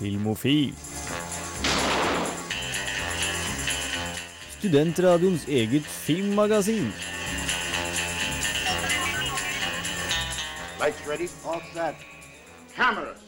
Filmofil. Studentradioens eget filmmagasin. Lights ready? All set. Cameras.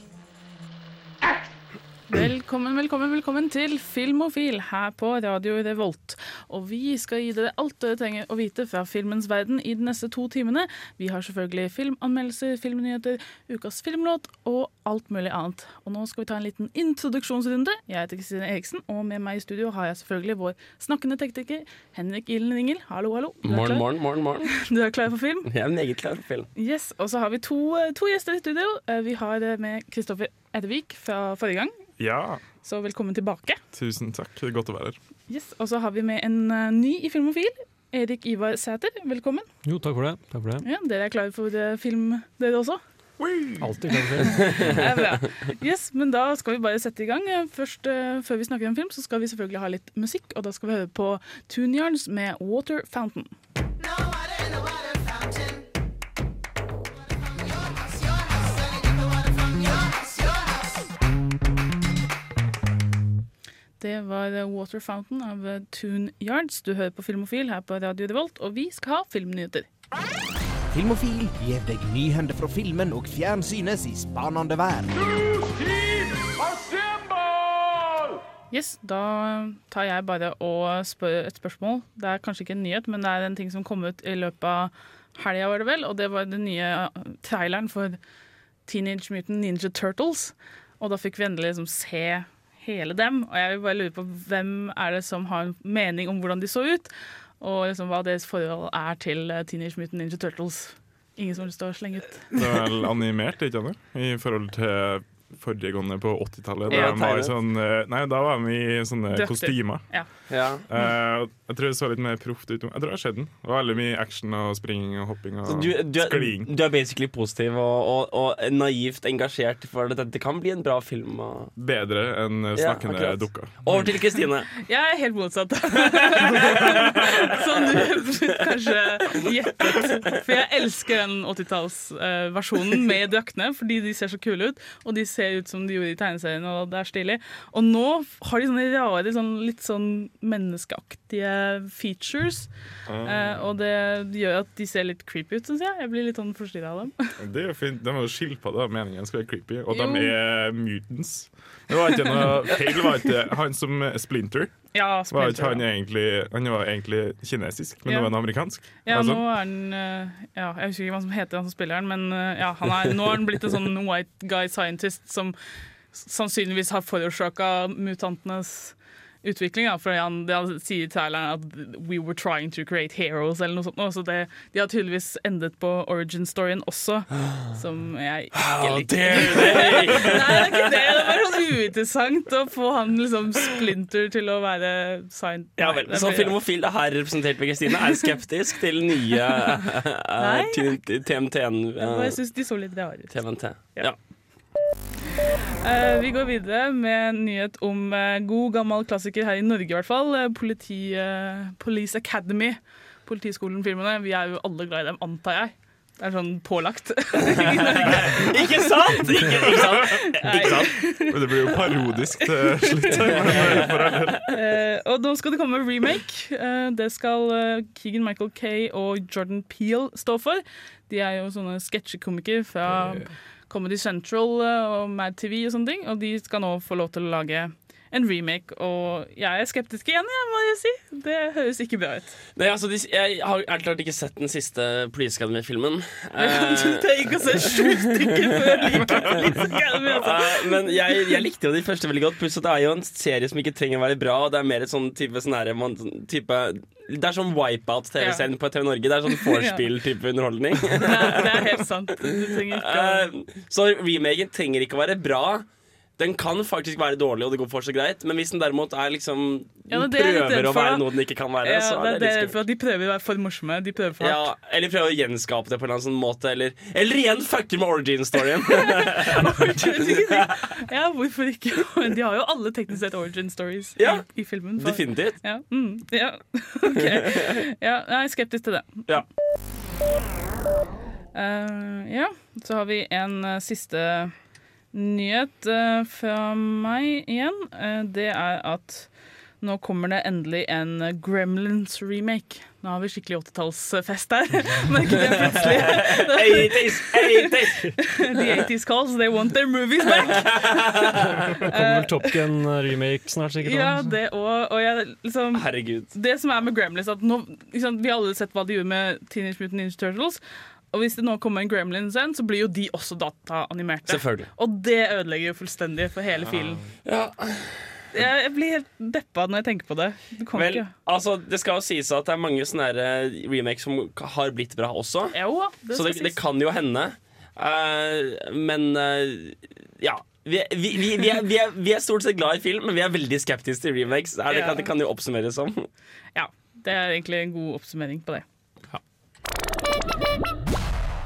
Velkommen, velkommen, velkommen til Filmofil her på Radio Revolt. Og vi skal gi dere alt dere trenger å vite fra filmens verden i de neste to timene. Vi har selvfølgelig filmanmeldelser, filmnyheter, ukas filmlåt og alt mulig annet. Og nå skal vi ta en liten introduksjonsrunde. Jeg heter Kristine Eriksen, og med meg i studio har jeg selvfølgelig vår snakkende tekniker Henrik Ilen Ringel. Hallo, hallo. Morgen, morgen, morgen, morgen. Du er klar for film? Jeg er meget klar for film. Yes, Og så har vi to, to gjester i studio. Eh, Vi har eh, med Kristoffer Edvik fra forrige gang. Ja, Så velkommen tilbake. tusen takk. Godt å være her. Yes, Og så har vi med en eh, ny i Filmofil. Erik Ivar Sæter, velkommen. Jo, takk for det. Takk for det. Ja, dere er klare for eh, film, dere også? Alltid klare for det. Er bra. Yes, men da skal vi bare sette i gang. Eh, Først, uh, Før vi snakker om film, så skal vi selvfølgelig ha litt musikk. Og da skal vi høre på Tune Yarns med Water Fountain. Det var Water Fountain av Tune Yards. Du hører på Filmofil her på Radio Revolt, og vi skal ha filmnyheter. Filmofil gir deg nyhender fra filmen og fjernsynets i spanende verden. Yes, Da tar jeg bare og spør et spørsmål. Det er kanskje ikke en nyhet, men det er en ting som kom ut i løpet av helga, var det vel. Og det var den nye uh, traileren for Teenage Mutant Ninja Turtles. Og da fikk vi endelig liksom se hele dem. Og jeg vil bare lure på hvem er det som har en mening om hvordan de så ut? Og liksom hva deres forhold er til uh, Teenage Mutant Ninja Turtles. Ingen som vil stå og slenge ut. Det er vel animert, ikke sant? I forhold til forrige gående på 80-tallet. Ja, Da var tegnet. i sånn, eh, nei, da var vi i sånne Drakter. kostymer. Ja. Ja. Eh, jeg tror det så litt mer proft ut. Jeg tror det har skjedd den. Det var veldig mye action og springing og hopping og du, du, er, skliing. du er basically positiv og, og, og naivt engasjert for at dette kan bli en bra film. Og... Bedre enn snakkende Ja, snakkende akkurat. dukker. Over til Kristine. Jeg er helt motsatt. Som du kanskje gjettet. For jeg elsker den 80-tallsversjonen med draktene, fordi de ser så kule ut. Og de ser ut som de gjorde i tegneserien, og det er stilig. Og nå har de sånne rare, sånn, litt sånn menneskeaktige features. Eh, og det gjør at de ser litt creepy ut, syns jeg. Jeg blir litt sånn forstyrra av dem. Det er jo fint. De er jo skilpadder, meningen skal være creepy. Og Jo. de er mutants. Det var ikke noe feil. Var ikke han som Splinter Ja, var ikke han egentlig Han var egentlig kinesisk, men Ja. nå er han amerikansk. Ja, Altså, nå er han eh, ja, Jeg husker ikke hva som heter han som spiller han, men eh, ja, han er, nå er han blitt en sånn white guy scientist som sannsynligvis har forårsaka mutantenes utvikling. Da, for han, han sier i traileren at 'we were trying to create heroes', eller noe sånt. Så det, de har tydeligvis endet på origin-storyen også, som jeg ikke liker. Nei, det er ikke det. Det er sånn uinteressant å få han liksom splinter til å være scientist. Ja vel, Så Filmofil her representert ved Kristine er skeptisk til nye Nei. TMT-en. Jeg syns de så litt rare ut. TMT. Ja. Eh, vi går videre med en nyhet om eh, god gammel klassiker her i Norge i hvert fall. Eh, politi, Police Academy. Politiskolen-filmene. Vi er jo alle glad i dem, antar jeg. Det er sånn pålagt. I Norge. Ikke sant? Ikke, ikke sant? Ikke sant? Men det blir jo parodisk til slutt. og nå skal det komme remake. Det skal Keegan Michael Kay og Jordan Peel stå for. De er jo sånne sketsjekomikere fra Comedy Central eh, og Mad TV og sånne ting. Og de skal nå få lov til å lage en remake, og jeg er skeptisk igjen, jeg må jeg si. Det høres ikke bra ut. Nei, altså, de, jeg har helt klart ikke sett den siste Police Academy-filmen. Du Eh, trenger ikke å se sju stykker før du liker Police Academy. Altså. eh, men jeg, jeg likte jo de første veldig godt. Pluss at det er jo en serie som ikke trenger å være bra. Og Det er mer et sånn type sånn her, man, sånn type Det er sånn Wipeout-TV-serien på TV Norge. Det er sånn vorspiel-type underholdning. Det, er, det er helt sant. Du trenger ikke å Eh, så remaken trenger ikke å være bra. Den kan faktisk være dårlig, og det går fortsatt greit. Men hvis den derimot er liksom Ja, det er prøver å være noe den ikke kan være, ja, så er det det, litt skummelt. De prøver å være for morsomme. De prøver for Ja, eller prøver å gjenskape det på en eller annen sånn måte. Eller, eller igjen fucker med origin-storyen. ja, hvorfor ikke? De har jo alle teknisk sett origin stories Ja, i, i filmen. for- Definitivt. Ja, mm, ja. ok. Ja, jeg er skeptisk til det. Ja. Uh, ja, så har vi en uh, siste nyhet eh, fra meg igjen, eh, det er at nå kommer det endelig en Gremlins-remake. Nå har vi skikkelig 80-tallsfest her. ikke det plutselig. 80s, 80s. The 80s calls, they want their movies back. Kommer vel Top Gun-remake snart, sikkert. Ja, det også. Og jeg liksom Herregud. Det som er med Gremlins, at nå, liksom, vi har alle sett hva de gjorde med Teenage Mutant Ninja Turtles. Og hvis det nå kommer en Gremlins igjen, så blir jo de også dataanimerte. Selvfølgelig. Og det ødelegger jo fullstendig for hele filen. Ja. Jeg, blir helt deppa når jeg tenker på det. Det, Vel, ikke altså, det skal jo sies at det er mange sånne eh, remakes som har blitt bra også. Jo, det Så det, det kan jo hende. Uh, men uh, ja. Vi, vi, vi, vi, er, vi, er, vi er stort sett glad i film, men vi er veldig skeptiske til remakes. Er det, Ja. kan, det kan jo oppsummeres som. Ja, det er egentlig en god oppsummering på det.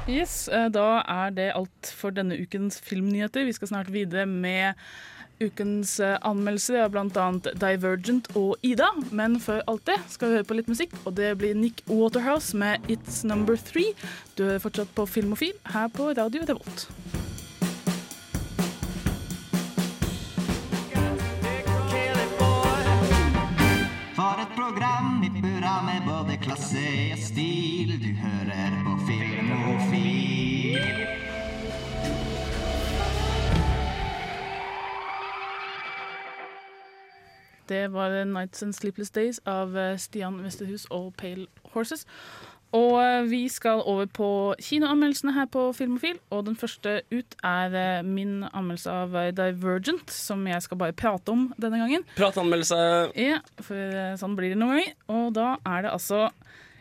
Yes, eh, Da er det alt for denne ukens filmnyheter. Vi skal snart videre med ukens anmeldelse anmeldelser av bl.a. Divergent og Ida. Men før alt det skal vi høre på litt musikk, og det blir Nick Waterhouse med It's Number Three. Du er fortsatt på Filmofil her på Radio Revolt. For et program i burra med både klasse og stil. Det var Nights and Sleepless Days av eh, Stian Westerhus og Pale Horses. Og eh, vi skal over på kinoanmeldelsene her på Filmofil. Og den første ut er eh, min anmeldelse av Divergent, som jeg skal bare prate om denne gangen. Prateanmeldelse. Ja, for sånn blir det noen ganger. Og da er det altså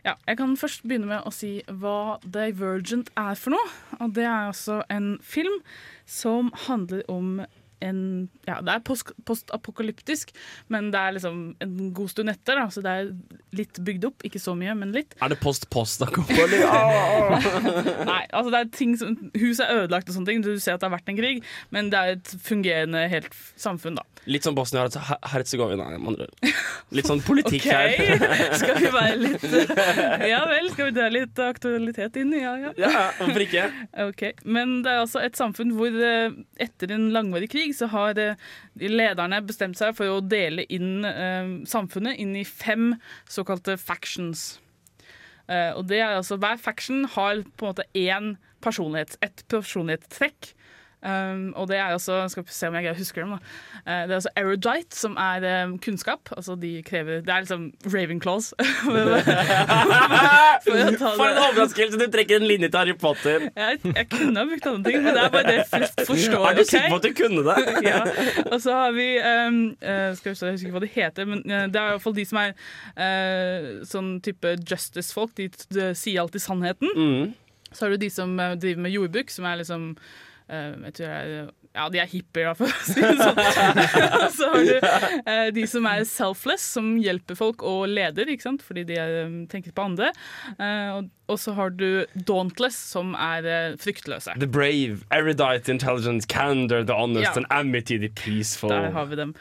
ja, Jeg kan først begynne med å si hva Divergent er for noe. Og det er altså en film som handler om en Ja, det er post- postapokalyptisk, men det er liksom en god stund etter, da, så det er litt bygd opp. Ikke så mye, men litt. Er det post-post? Nei, altså det er ting som Huset er ødelagt og sånne ting. Du ser at det har vært en krig, men det er et fungerende helt samfunn, da. Litt som Bosnia-Hercegovina. ord. Litt sånn politikk okay. her. skal vi være litt Ja vel, skal vi dra litt aktualitet inn? Ja, ja. Ja, hvorfor ikke? Ok, Men det er altså et samfunn hvor eh, etter en langvarig krig så har eh, lederne bestemt seg for å dele inn eh, samfunnet inn i fem såkalte factions. Eh, og det er altså Hver faction har på en måte én personlighets, et personlighetstrekk. Um, og det er altså Skal se om jeg husker dem. da Uh, Det er altså erudite, som er um, kunnskap. Altså de krever Det er liksom Ravenclaws. For For en overraskelse! Du trekker en linje til Harry Potter. jeg, jeg kunne ha brukt andre ting, men det er bare det flest forstår. Er du okay? sikker på at du kunne det? ja. Og så har vi um, uh, Skal vi se, Jeg husker ikke hva de heter, men uh, det er i hvert fall de som er sånn type justice-folk. De, de sier alltid sannheten. Mm. Så har du de som driver med jordbruk, som er liksom jeg tror jeg, Ja, de er hippier, i for å si sånn. Så har du eh, de som er selfless, som hjelper folk og leder, ikke sant? fordi de um, tenker på andre. Eh, og, så har du dauntless, som er eh, fryktløse. The brave, erudite, intelligent, candor, the honest Ja. and amity, the peaceful. Der har vi dem.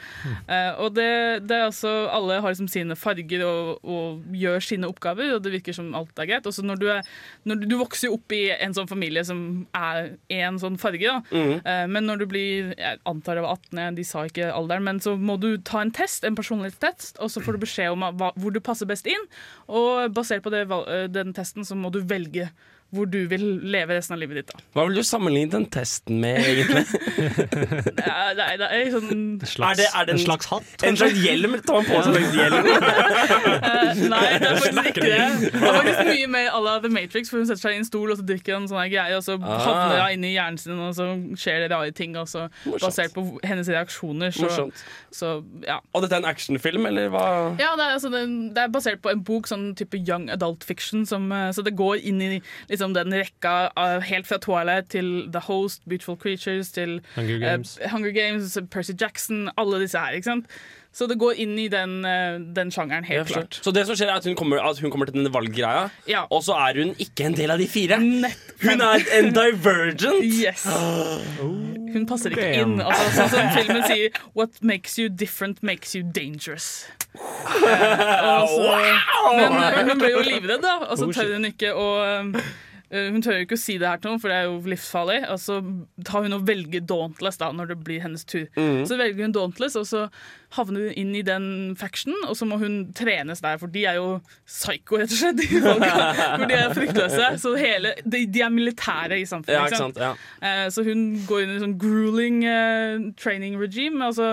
Eh, og det, det er altså, alle har liksom sine farger og, og gjør sine oppgaver, og det virker som alt er greit. Og så når du, er, når du, du vokser jo opp i en sånn familie som er en sånn farge, da. Mm. Eh, men når du blir jeg antar det var 18, de sa ikke alderen, men så må du ta en test, en personlighetstest, og så får du beskjed om hvor du passer best inn. Og basert på det, eh, den testen så må du velge hvor du vil leve resten av livet ditt. da. Hva vil du sammenligne den testen med, egentlig? Ja, Nei, det er sånn Slags, Er det- er det en- en slags hatt? En slags hjelm? Tar man på seg en hjelm? uh, Nei, det er faktisk ikke det. Det er faktisk mye mer à la The Matrix, for hun setter seg i en stol og så drikker en sånn greie, og så Ah. havner hun inni hjernen sin, og så skjer det rare ting. Og så basert på hennes reaksjoner, så, så ja. Og dette er en actionfilm, eller hva? Ja, det er, altså, det, det er basert på en bok, sånn type young adult fiction, som, eh, så det går inn i liksom, den rekka av, helt fra Twilight til The Host, Beautiful Creatures, til Hunger Games, Games. Hunger Games, Percy Jackson, alle disse her. ikke sant? Så det går inn i den, eh, den sjangeren, helt klart. Så det som skjer er at hun kommer, at hun kommer til denne valggreia, Ja. og så er hun ikke en del av de fire. Nett Hun er en divergent. Yes. Hun passer ikke inn. Altså, sånn som filmen sier What makes you different makes you dangerous. Eh, altså, så, men eh, hun ble jo livredd, da, og så tør hun ikke å eh, hun tør jo ikke å si det her til noen, for det er jo livsfarlig. Og så tar hun og velger Dauntless da, når det blir hennes tur. Så velger hun Dauntless, og så havner hun inn i den factionen, og så må hun trenes der, for de er jo psycho, rett og slett. De for de er fryktløse. Så hele, de, de er militære i samfunnet. Ja, ikke sant? Ja. Eh, Så hun går inn i en sånn grueling eh, training regime, og så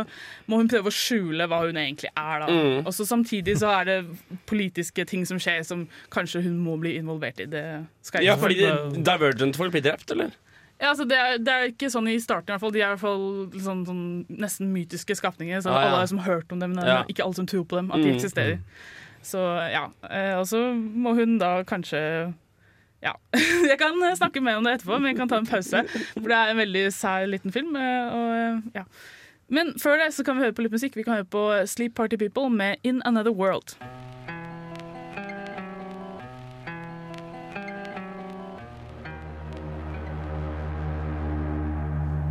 må hun prøve å skjule hva hun egentlig er. da. Mm. Og så Samtidig så er det politiske ting som skjer som kanskje hun må bli involvert i. Det skal jeg ja, fordi Divergent-folk blir drept, eller? Ja, altså det, er, det er ikke sånn i starten, i hvert fall. De er i hvert fall sånn, sånn nesten mytiske skapninger. Så Ah, ja. Alle har liksom hørt om dem, men Ja. ikke alle som tror på dem. At de Mm. eksisterer. Så ja. eh, Og så må hun da kanskje ja. Jeg kan snakke mer om det etterpå, men jeg kan ta en pause. For det er en veldig sær liten film. eh, Og, eh, ja. Men før det så kan vi høre på litt musikk. Vi kan høre på Sleep Party People med In Another World.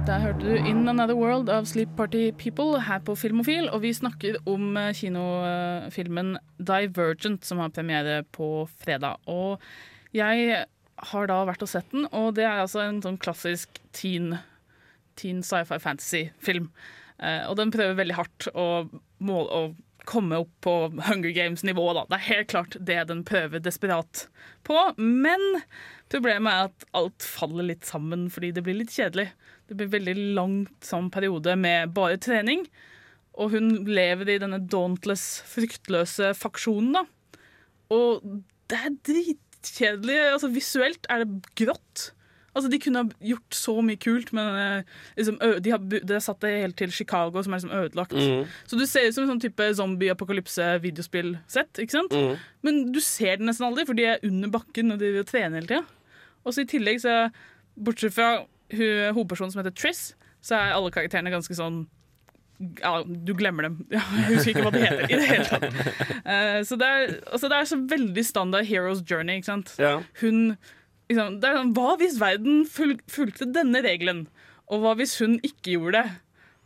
Der hørte du In Another World av Sleep Party People her på Filmofil. Og vi snakker om eh, kinofilmen Divergent, som har premiere på fredag. Og jeg har da vært og sett den, og det er altså en sånn klassisk teen, teen sci-fi fantasy-film. Eh, og den prøver veldig hardt å, måle, å komme opp på Hunger Games-nivå. da. Det er helt klart det den prøver desperat på. Men problemet er at alt faller litt sammen fordi det blir litt kjedelig. Det blir veldig langt sånn periode med bare trening. Og hun lever i denne dauntless, fryktløse faksjonen, da. Og det er dritkjedelig. Altså, visuelt er det grått. Altså, De kunne ha gjort så mye kult, men liksom, de har, de det satt det helt til Chicago, som er liksom ødelagt. Mm. Så du ser ut som en sånn type zombie-apokalypse-videospillsett. ikke sant? Mm. Men du ser det nesten aldri, for de er under bakken og de trener hele tida. Og så i tillegg, så, bortsett fra hu- hovedpersonen som heter Triss, så er alle karakterene ganske sånn ja, du glemmer dem. Jeg husker ikke hva de heter. i det hele tatt. Uh, så det er, altså det er så veldig standard hero's journey. ikke sant? Ja. Hun, liksom, det er sånn, Hva hvis verden ful fulgte denne regelen? Og hva hvis hun ikke gjorde det?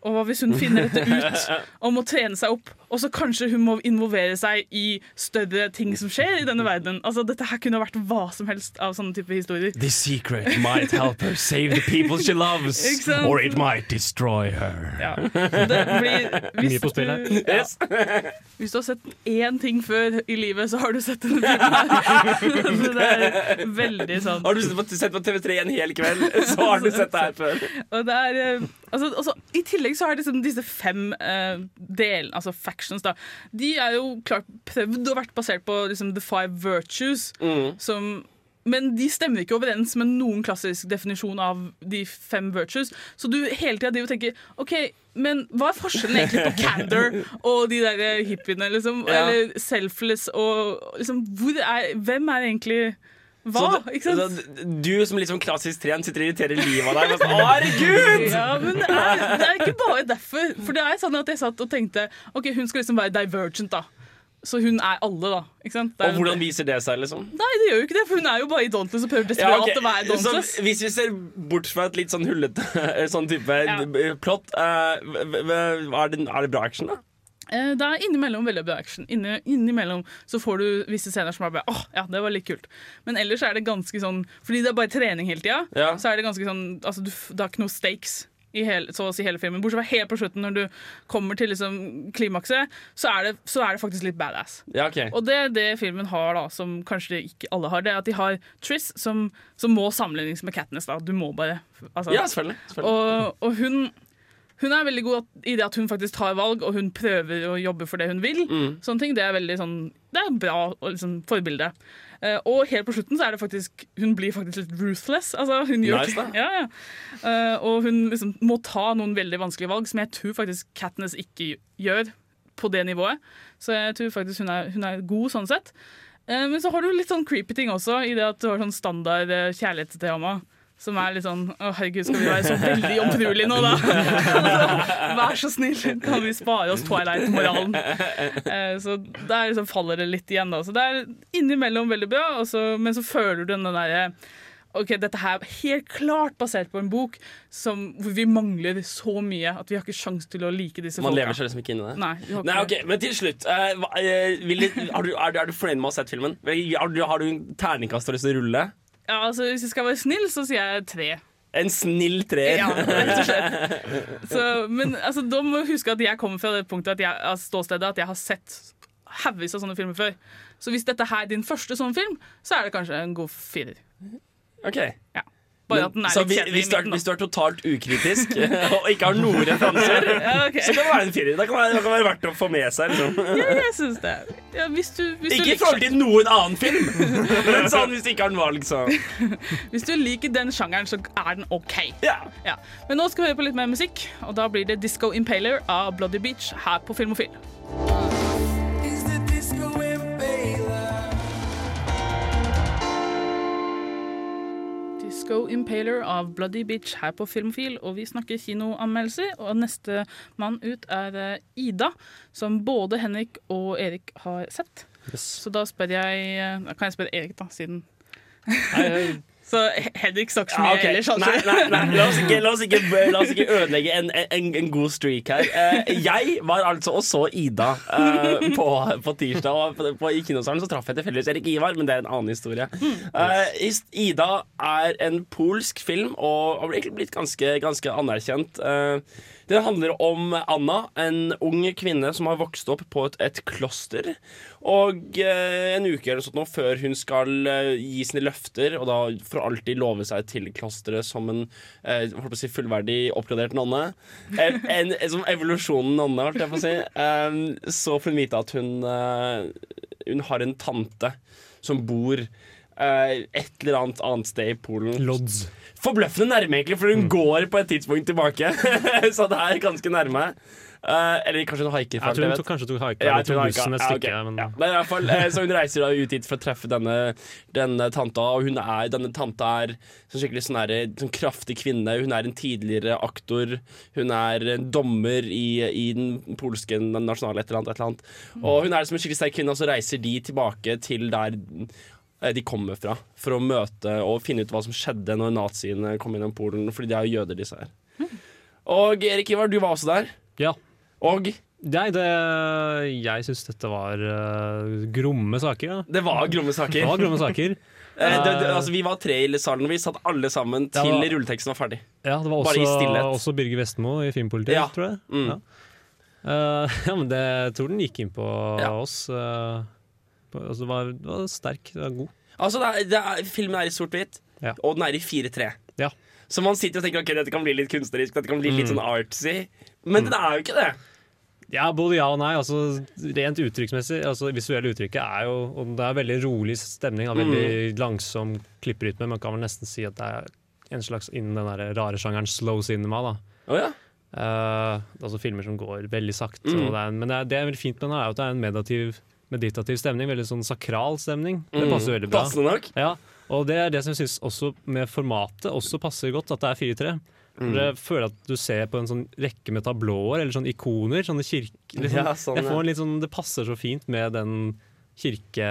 Og hva hvis hun finner dette ut og må trene seg opp? Og så kanskje hun må involvere seg i større ting som skjer i denne verden. Altså, Dette her kunne vært hva som helst av sånne type historier. The secret might help her save the people she loves, or it might destroy her. Ja. Det blir, hvis, Mye på spill her. du- Ja. Hvis du har sett én ting før i livet, så har du sett denne filmen. her. Det er veldig sånn Har du sett på, TV3 en hel kveld, så har du sett det her før. Og det er, eh, altså, altså, I tillegg så det liksom disse fem uh, delene, altså factions, da. De er jo klart prøvd og vært basert på liksom, The Five Virtues. Som, men de stemmer ikke overens med noen klassisk definisjon av de fem virtues. Så du hele tida tenker OK, men hva er forskjellen egentlig på candor og de der eh, hippiene? Liksom, Ja. Eller selfless og liksom, er, Hvem er egentlig hva? Så ikke sant? så du som litt sånn klassisk trent sitter og irriterer livet av deg. og sånn, Herregud! Ja, men det er, det er ikke bare derfor. For det er sånn at jeg satt og tenkte Ok, hun skal liksom være divergent, da. Så hun er alle, da. Ikke sant? Er- Og hvordan viser det seg, liksom? Nei, det gjør jo ikke det, for hun er jo bare i Dauntless og prøver Ja, okay. ok. å være Så Dauntless. hvis vi ser bort fra et litt sånn hullete sånn type Ja. plott, eh, v- er, det, er det bra action, da? Eh, Det er innimellom veldig bra action. Inni, innimellom så får du visse scener som er bare åh, ja, det var litt kult. Men ellers er det ganske sånn Fordi det er bare trening hele tida, Ja. så er det ganske sånn Altså, du, det er ikke noe stakes. I hele, så å si hele filmen Bortsett fra helt på slutten, når du kommer til liksom klimakset, så er, det, så er det faktisk litt badass. Ja, ok. Og det det filmen har, da, som kanskje ikke alle har, det er at de har Triss, som, som må sammenlignes med Katniss. da Du må bare altså, Ja, selvfølgelig. selvfølgelig. og, og hun, hun er veldig god i det at hun faktisk tar valg, og hun prøver å jobbe for det hun vil. Mm. Sånne ting, Det er veldig sånn Det er bra liksom, forbilde. Uh, og helt på slutten så er det faktisk Hun blir faktisk litt ruthless. Altså, hun gjør Nice. Ja, ja. Uh, og hun liksom må ta noen veldig vanskelige valg, som jeg tror faktisk Katniss ikke gjør på det nivået. Så jeg tror faktisk hun er, hun er god sånn sett. Uh, men så har du litt sånn creepy ting også, i det at du har sånn standard eh, kjærlighetsdrama. Som er litt sånn Å, herregud, skal vi være så veldig jomfruelige nå, da? Altså, Vær så snill, kan vi spare oss Twilight-moralen? Eh, så der liksom faller det litt igjen, da. Så det er innimellom veldig bra, så, men så føler du den derre Ok, dette her er helt klart basert på en bok som, hvor vi mangler så mye at vi har ikke sjans til å like disse Man folka. lever seg liksom ikke inn i det. Nei, Nei, ok, Men til slutt, uh, eh, vil er, du, er, du, er du fornøyd med å ha sett filmen? Har du, har du en terningkast å rulle? Ja, altså, hvis jeg skal være snill, så sier jeg tre. En snill treer. Ja, rett og slett. Så, men altså, da må du huske at jeg kommer fra det punktet at jeg, altså, ståstedet at jeg har sett haugevis av sånne filmer før. Så hvis dette her er din første sånn film, så er det kanskje en god firer. Ok Ja. Bare at den er så litt kjedelig i hvis, du er, midten, da. hvis du er totalt ukritisk og ikke har noen referanser, Ja, ok. så kan det være en firer. Det kan være, det kan være verdt å få med seg. Liksom. Ja, jeg syns det. Ja, hvis du, hvis du Ikke i liker- forhold til noen annen film, men sånn hvis du ikke har noe valg, så Hvis du liker den sjangeren, så er den OK. Ja. Ja. Men nå skal vi høre på litt mer musikk, og da blir det Disco Impaler av Bloody Beach her på Filmofil. Disco Impaler av Bloody Bitch her på Filmofil, og vi snakker kinoanmeldelser. Og neste mann ut er eh, Ida, som både Henrik og Erik har sett. Så da spør jeg eh, kan jeg spørre Erik, da, siden Så Henrik snakker så mye Ja, okay. ellers, altså. Nei, nei, nei. La, oss ikke, la, oss ikke, la oss ikke ødelegge en, en, en god streak her. Eh, jeg var altså og så Ida eh, på, på tirsdag. Og på, på, I kinosalen så traff jeg tilfeldigvis Erik Ivar, men det er en annen historie. Eh, Ida er en polsk film og har blitt ganske, ganske anerkjent. Det handler om Anna, en ung kvinne som har vokst opp på et, et kloster. Og eh, en uke eller sånt nå før hun skal eh, gi sine løfter, og da for alltid love seg til klosteret som en eh, si fullverdig oppgradert nonne. En, en, som evolusjonen nonne, holdt jeg på å si. Eh, så får hun vite at hun, eh, hun har en tante som bor et eller annet annet sted i Polen. Lodz. Forbløffende nærme, egentlig, for hun går på et tidspunkt tilbake. så det er ganske nærme. Uh, eller kanskje hun haiker. Jeg tror hun tok, kanskje tok haiker. Ja, tok bussen et stykke. Ja. Men ja. Men i hvert fall, eh, så hun reiser da ut dit for å treffe denne, denne tanta, og hun er, denne tanta er En skikkelig sånn, her, sånn kraftig kvinne. Hun er en tidligere aktor. Hun er en dommer i, i den polske nasjonale et eller annet. Et eller annet. Og hun er som en skikkelig sterk kvinne, og så reiser de tilbake til der eh, de kommer fra, for å møte og finne ut hva som skjedde når naziene kom innom Polen, fordi de er jo jøder, disse her. Og Erik Ivar, du var også der. Ja. Og Nei, det, jeg syns dette var uh, gromme saker. Ja. det var gromme saker. Det var gromme saker. Eh, det, det, altså, vi var tre i salen, vi satt alle sammen til var- rulleteksten var ferdig. Ja, det var også, også Birger Vestmo i Filmpolitiet, Ja. tror jeg. Mm. Ja. Uh, ja, men det, jeg tror den gikk inn på Ja. oss. eh, på, altså, det, var, det var sterk, det var god. Altså, det er, det er, filmen er i sort-hvitt, Ja. og den er i 4-3. Ja. Så man sitter og tenker ok, dette kan bli litt kunstnerisk, dette kan bli litt Mm. sånn artsy. Men den er jo ikke det. Ja, både ja og nei. Altså, rent uttrykksmessig, altså, visuelle uttrykket er jo og Det er veldig rolig stemning, og veldig langsom klipperytme. Man kan vel nesten si at det er en slags innen den der rare sjangeren slow cinema. da oh, ja. uh, altså filmer som går veldig sakte. Mm. men det er, det er veldig fint med den, er at det er en meditativ, meditativ stemning. Veldig sånn sakral stemning. Det Mm. passer veldig bra. Ja, og det er det som jeg syns også med formatet også passer godt, at det er 4-3. For Jeg føler at du ser på en sånn rekke med tablåer eller sånne ikoner. Sånne kirke, liksom. Ja, sånn, ja. får en litt sånn, det passer så fint med den kirke-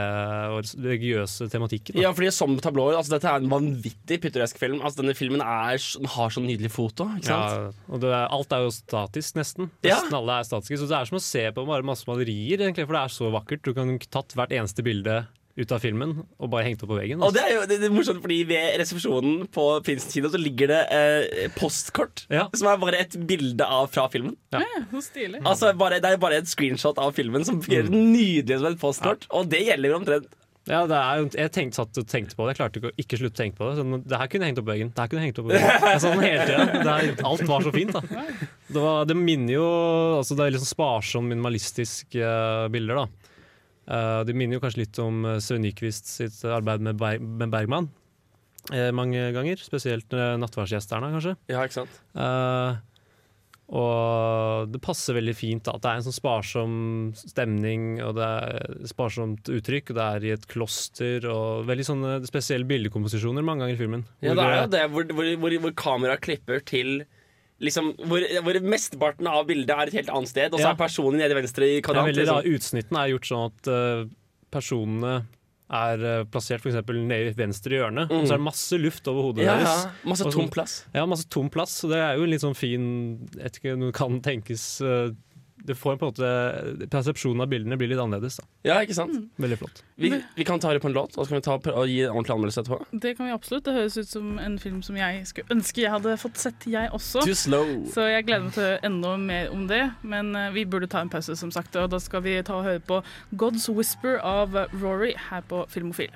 og religiøse tematikken. Da. Ja, fordi som tablåer, altså Dette er en vanvittig pittoresk film. Altså Denne filmen er, har så nydelig foto. Ikke? Ja, og det er, alt er jo statisk, nesten. Ja. Nesten alle er statiske. Så det er som å se på masse malerier, egentlig, for det er så vakkert. Du kan tatt hvert eneste bilde ut av filmen og bare hengt opp på veggen. Og Altså. det er jo det, det er morsomt, fordi ved resepsjonen på Prinsen kino så ligger det eh, postkort. Ja. Som er bare et bilde av fra filmen. Så stilig. Altså bare, Det er bare et screenshot av filmen som blir Mm. nydelig som et postkort. Og det gjelder jo omtrent. Ja, det er jeg tenkte, satt og tenkte på det. Jeg klarte ikke å ikke slutte å tenke på det. Sånn, det her kunne jeg hengt opp på veggen. Det her kunne jeg hengt opp på veggen. Sånn hele er- Alt var så fint, da. Det, var, det minner jo altså Det er litt sånn sparsom, minimalistisk eh, bilder, da. Eh, det minner jo kanskje litt om uh, Sven Nyquist sitt arbeid med, Berg, med Bergman. uh, mange ganger. Spesielt uh, 'Nattverdsgjesterne', kanskje. Ja, ikke sant? Uh, og det passer veldig fint da, at det er en sånn sparsom stemning, og det er sparsomt uttrykk, og det er i et kloster, og veldig sånne spesielle bildekomposisjoner mange ganger i filmen. Ja, det er jo det hvor, hvor, hvor, hvor kamera klipper til Liksom, hvor, hvor mesteparten av bildet er et helt annet sted, og så er personen nede i venstre i det Ja, kvadrant. veldig liksom. rar, Utsnittene er gjort sånn at uh, personene er uh, plassert for eksempel nede i venstre hjørne, og så er det masse luft over hodet ja, Ja, ja. Masse tom plass. Ja, masse tom plass, så det er jo en litt sånn fin Jeg vet ikke, noe kan tenkes eh, det får på en måte Persepsjonen av bildene blir litt annerledes. da Ja, ikke sant? Veldig flott. Vi, vi kan ta det på en låt, og så kan vi ta, og gi en ordentlig anmeldelse etterpå. Det kan vi absolutt. Det høres ut som en film som jeg skulle ønske jeg hadde fått sett, jeg også. Too slow. Så jeg gleder meg til å høre enda mer om det. Men eh, vi burde ta en pause, som sagt. Og da skal vi ta og høre på God's Whisper av Rory her på Filmofil.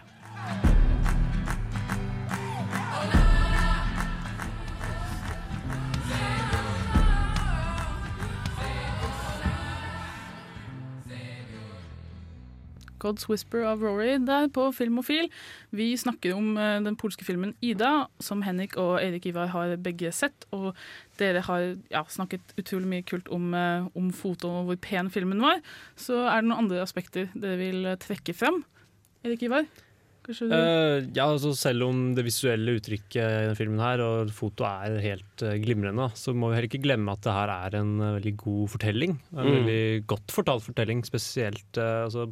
God's Whisper av Rory der på Filmofil. Vi snakker om eh, den polske filmen 'Ida', som Henrik og Erik Ivar har begge sett. Og dere har ja, snakket utrolig mye kult om, eh, om foto og hvor pen filmen var. Så er det noen andre aspekter dere vil eh, trekke frem? Erik Ivar? Uh, Eh, ja, altså Selv om det visuelle uttrykket i denne filmen her og fotoet er helt uh, glimrende, så må vi heller ikke glemme at det her er en uh, veldig god fortelling. En Mm. veldig godt fortalt fortelling, spesielt altså,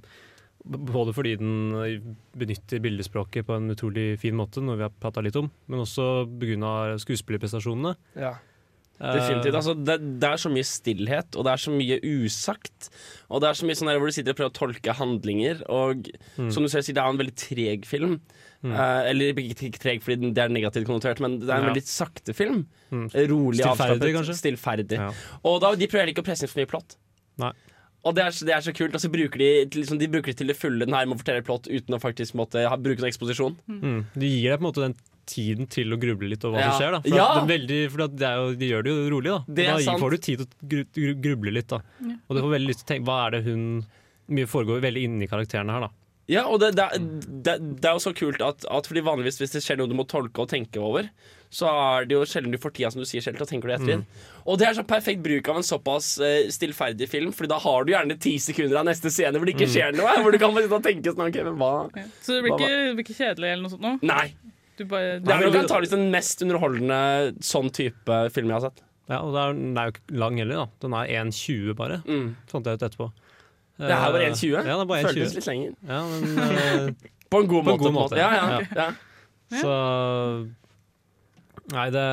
både fordi den benytter bildespråket på en utrolig fin måte, noe vi har prata litt om, men også pga. skuespillerprestasjonene. Ja. Eh, Definitivt. Altså, det, det er så mye stillhet, og det er så mye usagt. Og det er så mye sånn der hvor du sitter og prøver å tolke handlinger, og Mm. som du ser, det er en veldig treg film. Eh, eller ikke ikke treg fordi det er negativt konnotert, men det er en Ja. veldig sakte film. Mm. Rolig Stillferdig, avslappet. kanskje? Stillferdig. Ja. Og da, de prøver ikke å presse inn for mye plott. Nei. Og det er, det er så kult. Og så bruker de, liksom, de bruker det til det fulle. Den her med å fortelle plott uten å faktisk måtte ha, bruke noen eksposisjon. Mm. Du gir deg på en måte den tiden til å gruble litt over hva Ja. som skjer. Da. For Ja! det er veldig, for det er jo, de gjør det jo rolig, da. Det er da sant. får du tid til å gru- gru- gruble litt. Da. Ja. Og du får veldig lyst til å tenke Hva er det hun Mye foregår veldig inni karakterene her, da. Ja, og det, det, det, det er jo så kult at, at fordi vanligvis hvis det skjer noe du må tolke og tenke over, så er det jo sjelden du får tida som du sier selv til å tenke deg etter inn. Mm. Og det er så perfekt bruk av en såpass uh, stillferdig film, Fordi da har du gjerne ti sekunder av neste scene hvor det ikke skjer noe. Hvor du kan bare tenke sånn okay, men hva. Så det blir Hva- ikke, det blir ikke kjedelig eller noe sånt nå? Nei. Du bare, Det er vel antakeligvis den mest underholdende sånn type film jeg har sett. Ja, og det er, den er jo ikke lang heller, da. Den er 1,20 bare, Mm. fant jeg ut etterpå. Det er bare Eh, 1,20. Ja, det er bare Føltes 1,20. litt lenger. Ja, men, eh, På en god På en god måte. måte. Ja, ja, Ja. ja. så Nei, det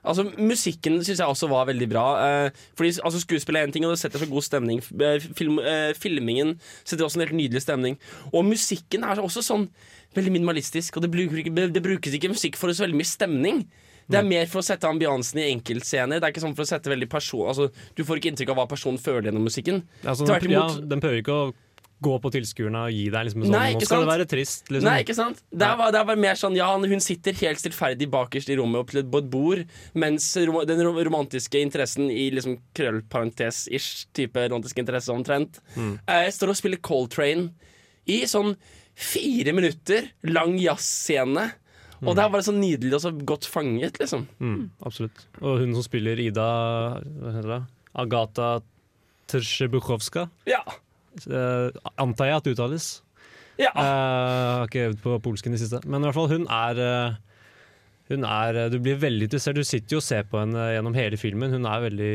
Altså, Musikken syns jeg også var veldig bra. Eh, fordi altså, Skuespillet er én ting, og det setter så god stemning. Eh, Film, eh, filmingen setter også en helt nydelig stemning. Og musikken er også sånn veldig minimalistisk, og det, bruker det brukes ikke musikk for så veldig mye stemning. Det er mer for å sette ambiansen i enkeltscener. Det er ikke sånn for å sette veldig person altså, Du får ikke inntrykk av hva personen føler gjennom musikken. altså, Tvert ja. Den prøver ikke å gå på tilskuerne og gi deg liksom sånn Nei, Nå skal sant? det være trist. Liksom. Nei, ikke sant? Det bare- det bare mer sånn Ja, hun sitter helt stillferdig bakerst i rommet på et bord, mens rom, den romantiske interessen i liksom krøllparentes-ish type romantisk interesse omtrent, eh, står og spiller Coltrane i sånn fire minutter lang jazzscene. Og det er bare så nydelig og så godt fanget, liksom. Mm, absolutt. Og hun som spiller Ida Hva heter det? Agata Tsjebukhovska. Ja. Eh, antar jeg at det uttales. ja. Uh, har ikke øvd på polsken i det siste. Men i hvert fall, hun er eh, Hun er Du blir veldig interessert. Du sitter jo og ser på henne gjennom hele filmen. Hun er veldig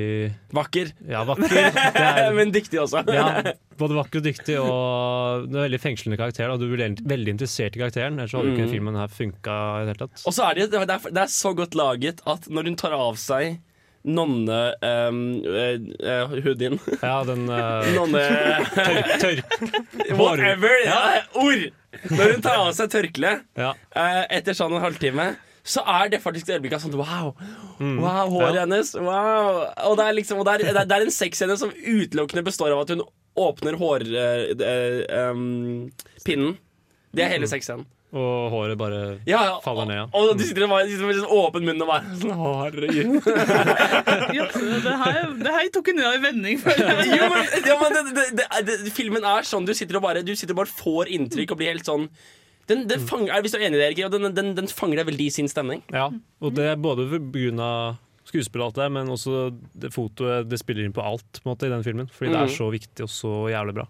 Vakker. ja, vakker. Er, Men dyktig også. ja, både vakker og dyktig, og det er veldig fengslende karakter. Da. Du blir veldig- interessert i karakteren, ellers hadde mm. ikke filmen her funka i det hele tatt. Og så er det, det, er, det er så godt laget at når hun tar av seg nonne-hoodien Ja, den uh, Nonne... tørk... Whatever! Ja. Ja. Ord! Når hun tar av seg tørkleet Ja. uh, etter sånn en halvtime, så er det faktisk øyeblikket sånn wow. Wow, håret Mm. Ja. hennes. Wow. Og det er liksom og det er, det er- en sexscene som utelukkende består av at hun åpner hårpinnen. Uh, eh, um, det er hele sexscenen. Og håret bare Ja, ja. Faller ned. Og, og du sitter, med, med sånn åpen munn og bare sånn, Herregud. Ja, det, her, det her tok en rar vending. jo, men, ja, men det, det, det, det, filmen er sånn. Du sitter og bare, du sitter og bare får inntrykk og blir helt sånn den, den fanger, er- Hvis du er enig i det, Erik, den, den, den fanger deg veldig i sin stemning. Ja, og det er både pga. skuespillet og alt det, men også det fotoet det spiller inn på alt på en måte, i den filmen. Fordi det Mhm. er så viktig og så jævlig bra.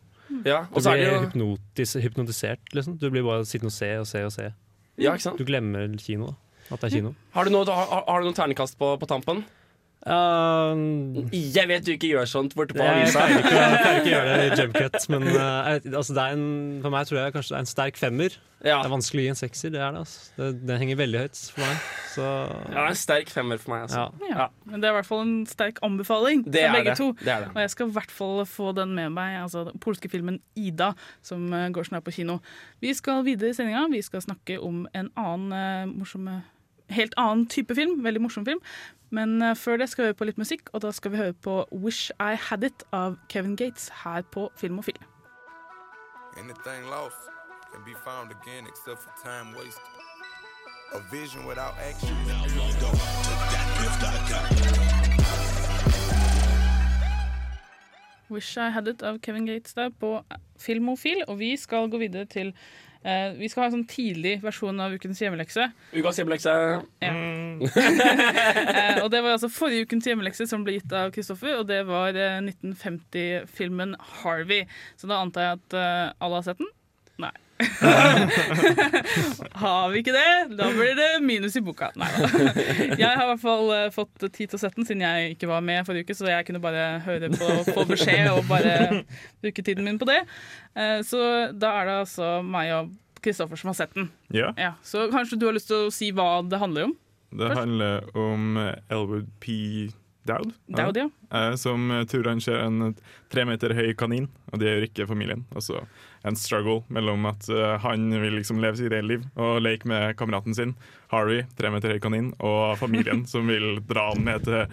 Ja, Du blir hypnotis, hypnotisert, liksom. Du blir bare sittende og se og se og se. Ja? Du glemmer kino. At det er kino. Har du noe, har, har du noe ternekast på, på tampen? Uh, Jeg vet du ikke gjør sånt borte på avisa. jeg pleier ikke å gjøre det i jumpcut. men uh, altså, det er en, for meg tror jeg kanskje det er en sterk femmer. Ja. Det er vanskelig å gi en sekser, det er det. Altså. det den henger veldig høyt for meg. Så Ja, en sterk femmer for meg. Altså. ja. Ja. Men det er i hvert fall en sterk anbefaling Det er begge det. to. det er det. Og jeg skal i hvert fall få den med meg, altså den polske filmen 'Ida', som eh, går snart på kino. Vi skal videre i sendinga. Vi skal snakke om en annen uh, morsom eh, Helt annen type film. Veldig morsom film. Men eh, før det skal vi høre på litt musikk, og da skal vi høre på 'Wish I Had It' av Kevin Gates her på Film Anything lost can be found again except for time wasted. A vision without action. Wish I Had It av Kevin Gates der på Filmofil. Og vi skal gå videre til eh, Vi skal ha en sånn tidlig versjon av ukens hjemmelekse. Ukas hjemmelekse. Eh, og det var altså forrige ukens hjemmelekse som ble gitt av Kristoffer, og det var uh, 1950-filmen Harvey. Så da antar jeg at eh, alle har sett den? Har vi ikke det, da blir det minus i boka. Nei da. Jeg har i hvert fall eh, fått tid til å sette den, siden jeg ikke var med forrige uke, så jeg kunne bare høre på på beskjed og bare bruke tiden min på det. Eh, så da er det altså meg og Kristoffer som har sett den. Ja, Ja, så kanskje du har lyst til å si hva det handler om? det Først. handler om Elwood P. Dowd. Dowd, ja. ja. Som tror han ser en tre meter høy kanin, og det gjør ikke familien. Altså en struggle mellom at eh, han vil liksom leve sitt eget liv og leke med kameraten sin, Harry, tre meter høy kanin, og familien som vil dra han med til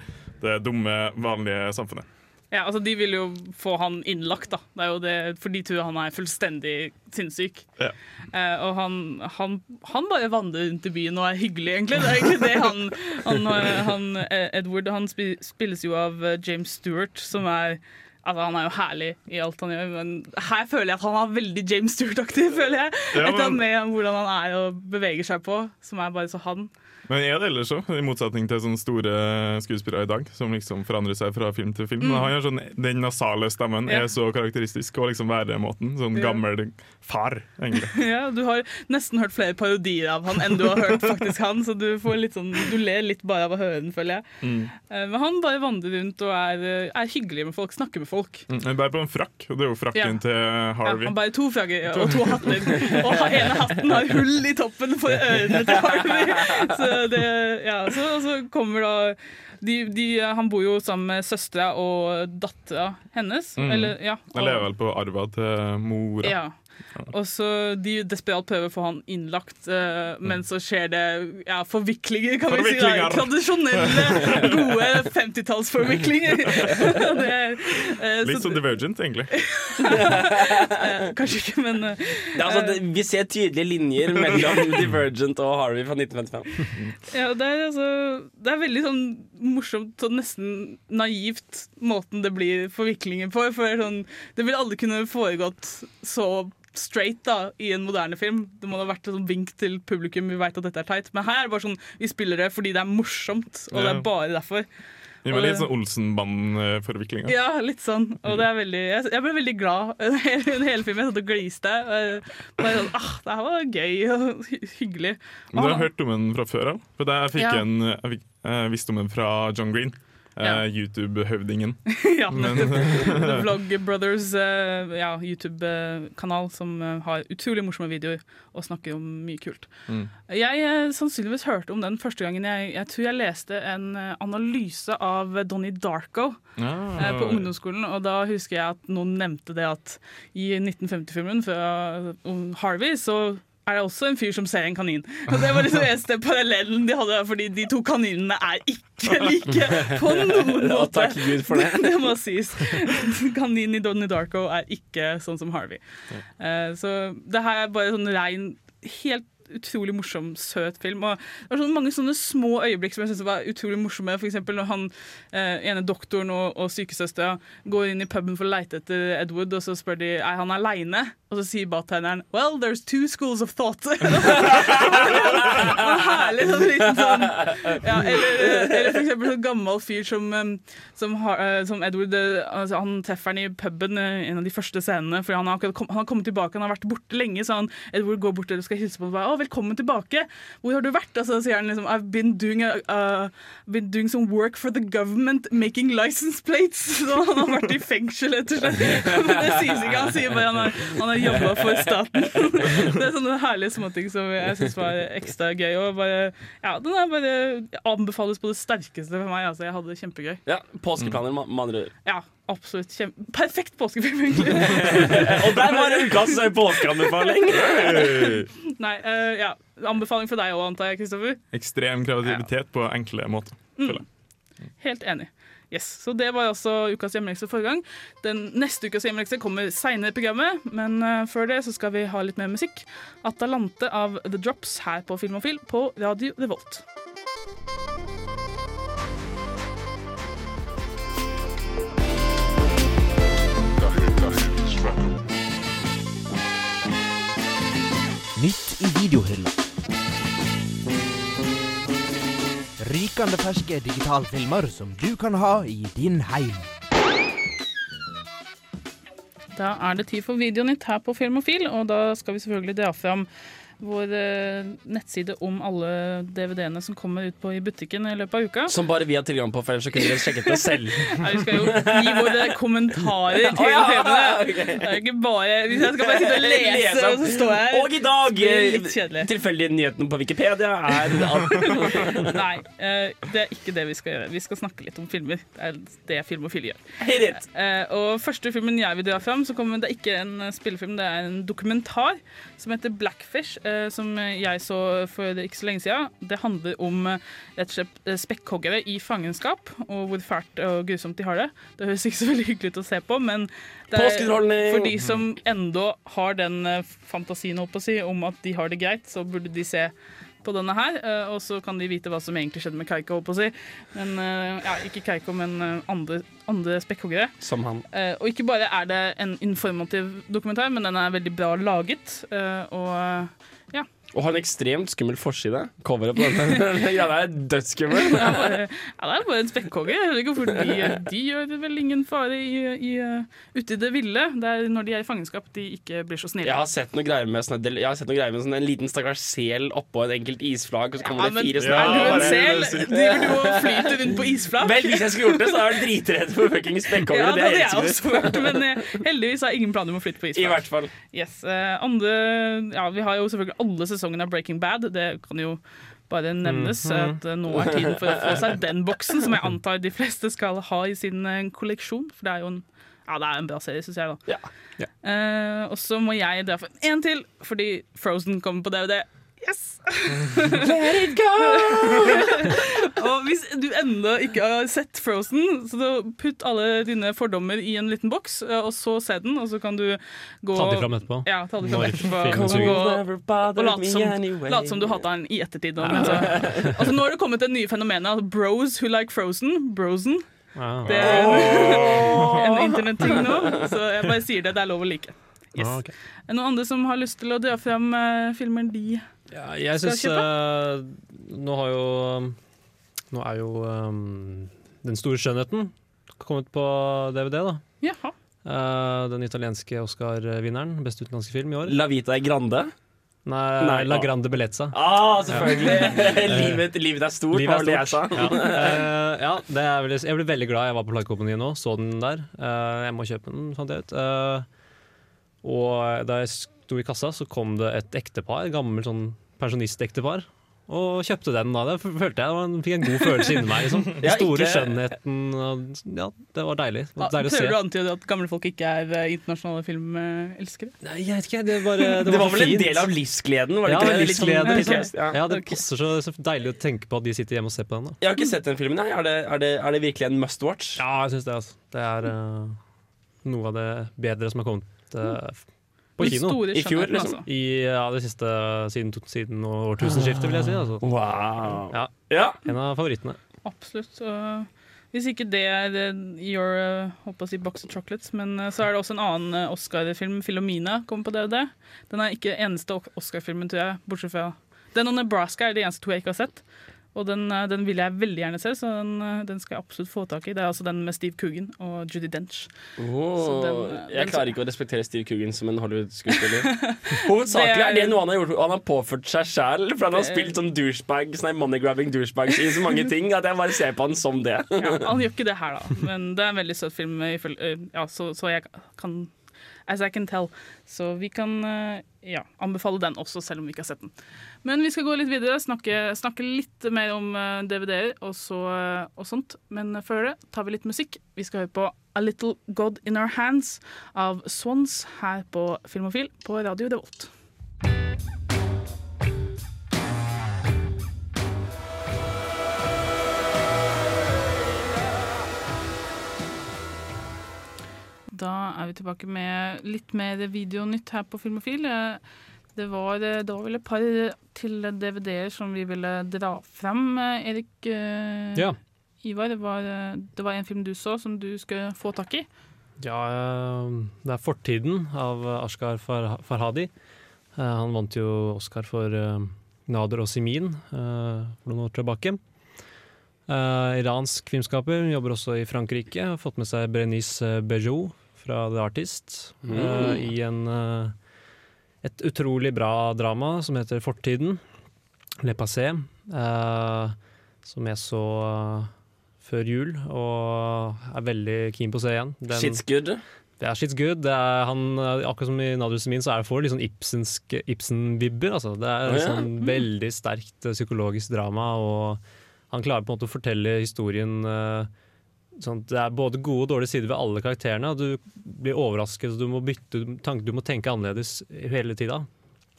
det dumme, vanlige samfunnet. Ja, altså De vil jo få han innlagt, da. Det er jo det, for de tror han er fullstendig sinnssyk. Ja. Eh, og han, han, han bare vandrer rundt i byen og er hyggelig, egentlig. Det er egentlig det han, han, han eh, Edward han spilles jo av eh, James Stewart, som er Altså, Han er jo herlig i alt han gjør, men her føler jeg at han er veldig James Stewart-aktig. føler jeg. Ja, men... Etter med hvordan han er og beveger seg på, som er bare så han. Men er det ellers òg, i motsetning til sånne store skuespillere i dag, som liksom forandrer seg fra film til film. Men han gjør sånn, Den nasale stemmen Mm. Ja. er så karakteristisk, og liksom væremåten. Sånn Ja. gammel far, egentlig. Ja, Du har nesten hørt flere parodier av han enn du har hørt faktisk han, så du, får litt sånn, du ler litt bare av å høre den, føler jeg. Mm. Eh, Men han bare vandrer rundt og er, eh, er hyggelig med folk, snakker med folk. Mm. hun bærer på en frakk, og det er jo frakken Ja. til Ja, Harvey. han bærer to frakker og to hatter. Og ene hatten har hull i toppen for ørene til Harvey. Så, det, ja, så, så kommer da de, de, Han bor jo sammen med søstera og dattera hennes. Mm. Eller, ja, Jeg lever vel på arva til mora. Ja. Og så De desperat prøver å få han innlagt, eh, men så skjer det ja, forviklinger, kan vi si. Da. Tradisjonelle, gode 50-tallsforviklinger. Det er, eh, Litt som Divergent, egentlig. eh, Kanskje ikke, men uh, er altså, det, vi ser tydelige linjer mellom Divergent og Harvey fra 1955. ja, det, er altså, det er veldig sånn morsomt og nesten naivt måten det blir forviklinger på. For sånn, det vil aldri kunne foregått så straight da, i en moderne film. Det må ha vært et sånn vink til publikum, vi vet at dette er teit. Men her er det bare sånn, vi spiller det fordi det er morsomt, og det er bare derfor. Vi var litt sånn Olsenband-forviklinga. Ja, litt sånn. Og det er veldig, jeg, ble veldig glad under hele filmen. Jeg satt og gliste. Bare sånn, ah, det her var gøy og hyggelig. Men du har hørt om den fra før av? For jeg fikk Ja. en, jeg fikk, jeg visste om den fra John Green. Eh, Ja. YouTube-høvdingen. ja, The Vlog Brothers uh, ja, YouTube-kanal som eh, har utrolig morsomme videoer og snakker om mye kult. Mm. Jeg uh, sannsynligvis hørte om den første gangen jeg, jeg tror jeg leste en eh, analyse av Donnie Darko eh, på ungdomsskolen, og da husker jeg at noen nevnte det at i 1950-filmen fra Harvey så er det også en fyr som ser en kanin. Og Det var liksom eneste parallellen de hadde, fordi de to kaninene er ikke like på noen måte. takk Gud for det. Det må sies. Kaninen i Donnie Darko er ikke sånn som Harvey. Eh, så det her er bare sånn rein, helt utrolig morsom, søt film. Og det var sånn mange sånne små øyeblikk som jeg synes var utrolig morsomme. For eksempel når han eh, ene doktoren og, og sykesøstera går inn i puben for å leite etter Edward, og så spør de er han aleine. Og så sier bartenderen 'Well, there's two schools of thought'. Herlig sånn liten sånn ja, eller, eller for eksempel en gammel fyr som, um, som, har, eh, som Edward eh, altså, Han treffer han i puben eh, en av de første scenene. Fordi han har, kom, han har kommet tilbake, han har vært borte lenge. Så han, Edward går bort og skal hilse på ham. Velkommen tilbake. Hvor har du vært? Og så sier han liksom I've been doing, a, uh, been doing some work for the government making license plates. Så han har vært i fengsel, rett og slett. Men det sies ikke. Han sier bare han har, han har jobba for staten. Det er sånne herlige småting som jeg syns var ekstra gøy. Og bare, ja, den er bare anbefales på det sterkeste for meg. Altså, jeg hadde det kjempegøy. Ja, Påskeplaner, med andre ord. Ja, absolutt. Kjem Perfekt påskefilm, egentlig. Og der var ukas påskeanbefaling! Nei, uh, ja. Anbefaling for deg òg, antar jeg, Kristoffer. Ekstrem kreativitet på enkle måter. føler jeg. Helt enig. Yes, så Det var også ukas hjemmelekse forrige gang. Den Neste ukas hjemmelekse kommer seinere i programmet, men uh, før det så skal vi ha litt mer musikk. Atalante av The Drops her på Film og Film på Radio Revolt. Nytt i videohylla. Rykende ferske digitalfilmer som du kan ha i din heim. Da er det tid for Videonytt her på Filmofil, og da skal vi selvfølgelig dra fram vår eh, nettside om alle DVD-ene som kommer ut på i butikken i løpet av uka. Som bare vi har tilgang på, for ellers kunne dere sjekket det selv. Nei, vi skal jo gi våre kommentarer til oh, ja, filmene. ok. Det er ikke bare Hvis jeg skal bare sitte og lese, Lese. og så står jeg her Og i dag kjedelig. Tilfeldige nyheten på Wikipedia er Nei, eh, det er ikke det vi skal gjøre. Vi skal snakke litt om filmer. Det er det Film og Fil gjør. Eh, og første filmen jeg vil dra fram, så kommer det er ikke en spillefilm, det er en dokumentar som heter Blackfish, eh, som jeg så for ikke så lenge siden. Det handler om eh, rett og slett eh, spekkhoggere i fangenskap, og hvor fælt og grusomt de har det. Det høres ikke så veldig hyggelig ut å se på, men det er for de som enda har den fantasien holdt på å si, om at de har det greit, så burde de se på denne her, eh, og så kan de vite hva som egentlig skjedde med Kaiko. holdt på å si. Men, eh, ja, ikke Kaiko, men eh, andre, andre spekkhoggere. Som han. Og ikke bare er det en informativ dokumentar, men den er veldig bra laget. og ja. Og har en ekstremt skummel forside. Coveret på denne ja, det er dødsskummel. Ja, det er bare en spekkhogger. Jeg ikke hvorfor de, de gjør vel ingen fare i, i, eh, ute i det ville. Det er når de er i fangenskap de ikke blir så snille. Jeg har sett noe greier med, sånne, jeg har sett noe greier med sånne, en liten stakkars sel oppå et enkelt isflak, og så kommer Ja, det fire er du en sel? Driver du og flyter rundt på isflak? Vel, hvis jeg skulle gjort det, så hadde jeg vært dritredd for fuckings Ja, spekkhoggere. det er helt sikkert. men eh, heldigvis har jeg ingen planer om å flytte på isflak. I hvert fall. Yes. eh, andre, ja, vi har jo selvfølgelig alle sesongene av Breaking Bad. Det kan jo bare nevnes Mhm. at eh, nå er tiden for å få seg den boksen, som jeg antar de fleste skal ha i sin eh, kolleksjon. For det er jo en, ja, det er en bra serie, syns jeg. da. Ja. Eh, og så må jeg dra for en til, fordi Frozen kommer på DVD. Yes! Let it go! og hvis du ennå ikke har sett Frozen, så putt alle dine fordommer i en liten boks, eh, og så se den, og så kan du gå Ta de fram etterpå. Ja, ta de fram etterpå. Og, gå, og late som, late som du hata den i ettertid. da, Men så, altså, nå har det kommet det nye fenomenet altså, bros who like Frozen. Brosen. Ja. Det er en, en internetting nå, så jeg bare sier det. Det er lov å like. Yes. Ah, okay. Er det noen andre som har lyst til å dra fram eh, filmer de Ja, jeg syns uh, Nå har jo Nå er jo um, Den store skjønnheten kommet på DVD, da. Jaha. Uh, den italienske Oscar-vinneren. Beste utenlandske film i år. La Vita er Grande. Nei, Nei, La. Grande Bellezza. Ah, selvfølgelig! livet, livet er stort, Livet er stort. Ja, Uh, ja det er veldig, jeg ble veldig glad. Jeg var på platekompaniet nå, så den der. Uh, jeg må kjøpe den, fant jeg ut. Uh, og da jeg sto i kassa, så kom det et ektepar, gammelt sånn pensjonistektepar. Og kjøpte den da. Det følte jeg var fikk en god følelse inni meg. Liksom. Den Ja, store ikke- skjønnheten. Og, ja, det var deilig. Det Ja, var deilig å Prøver du å antyde at gamle folk ikke er eh, internasjonale filmelskere? Nei, jeg vet ikke, det, bare, det, Det var var, vel en del av livsgleden? Var det Ja, ikke det? livsgleden. Litt Liksom. ja. Ja, det passer så, så deilig å tenke på at de sitter hjemme og ser på den. da Jeg har ikke sett den filmen. Nei. Er, det, er, det, er det virkelig en must watch? Ja, jeg syns det. altså Det er uh, noe av det bedre som har kommet eh, f- på kino. I fjor, liksom. altså. I ja, det siste siden, siden årtusenskiftet, vil jeg si. Altså. Wow. Ja, Ja. en av favorittene. Absolutt. Hvis ikke det er eh, your uh, holdt å si box of chocolates, men eh, så er det også en annen eh, Oscar-film, 'Filomena', kommer på DVD. Den er ikke eneste Oscar-filmen, tror jeg, bortsett fra Den og Nebraska er de eneste to jeg ikke har sett. Og den, eh, den vil jeg veldig gjerne se, så den, eh, den skal jeg absolutt få tak i. Det er altså den med Steve Coogan og Judy Dench. Så den, eh, jeg klarer ikke å respektere Steve Coogan som en Hollywood-skuespiller. Hovedsakelig er- det noe han har gjort Han har påført seg sjæl. For han har spilt sånn douchebag Sånn money-grabbing douchebags i så mange ting at jeg bare ser på han som det. Ja, han gjør ikke det her, da, men det er en veldig søt film, ja, så, så jeg kan As I can tell. Så vi kan ja, anbefale den også, selv om vi ikke har sett den. Men vi skal gå litt videre, snakke, snakke litt mer om eh, DVD-er og, så, eh, og sånt. Men før det tar vi litt musikk. Vi skal høre på A Little God In Our Hands av Swans her på Filmofil på Radio Revolt. Da er vi tilbake med litt mer videonytt her på Filmofil. Eh, Det var, da vel et par til DVD-er som vi ville dra fram, eh, Erik eh, Ja. Ivar. Det var, eh, det var en film du så som du skulle få tak i. Ja, eh, det er 'Fortiden' av Ashgar Far Farhadi. Eh, Han vant jo Oscar for eh, Nader og Simin eh, for noen år tilbake. Eh, Iransk filmskaper, jobber også i Frankrike. Har fått med seg Berenice Bejo fra The Artist mm. uh, i en, uh, et utrolig bra drama som heter 'Fortiden'. Le Passé. Uh, som jeg så eh, før jul, og er veldig keen på å se igjen. Den- Shit's good. det er shit's good. Er han, akkurat som i Nader min, så er det for litt sånn Ibsen-vibber. altså. Det er Å, ja. sånn veldig sterkt eh, psykologisk drama, og han klarer på en måte å fortelle historien eh, sånn Det er både gode og dårlige sider ved alle karakterene, og du blir overrasket, og du må bytte du må tenke annerledes hele tida.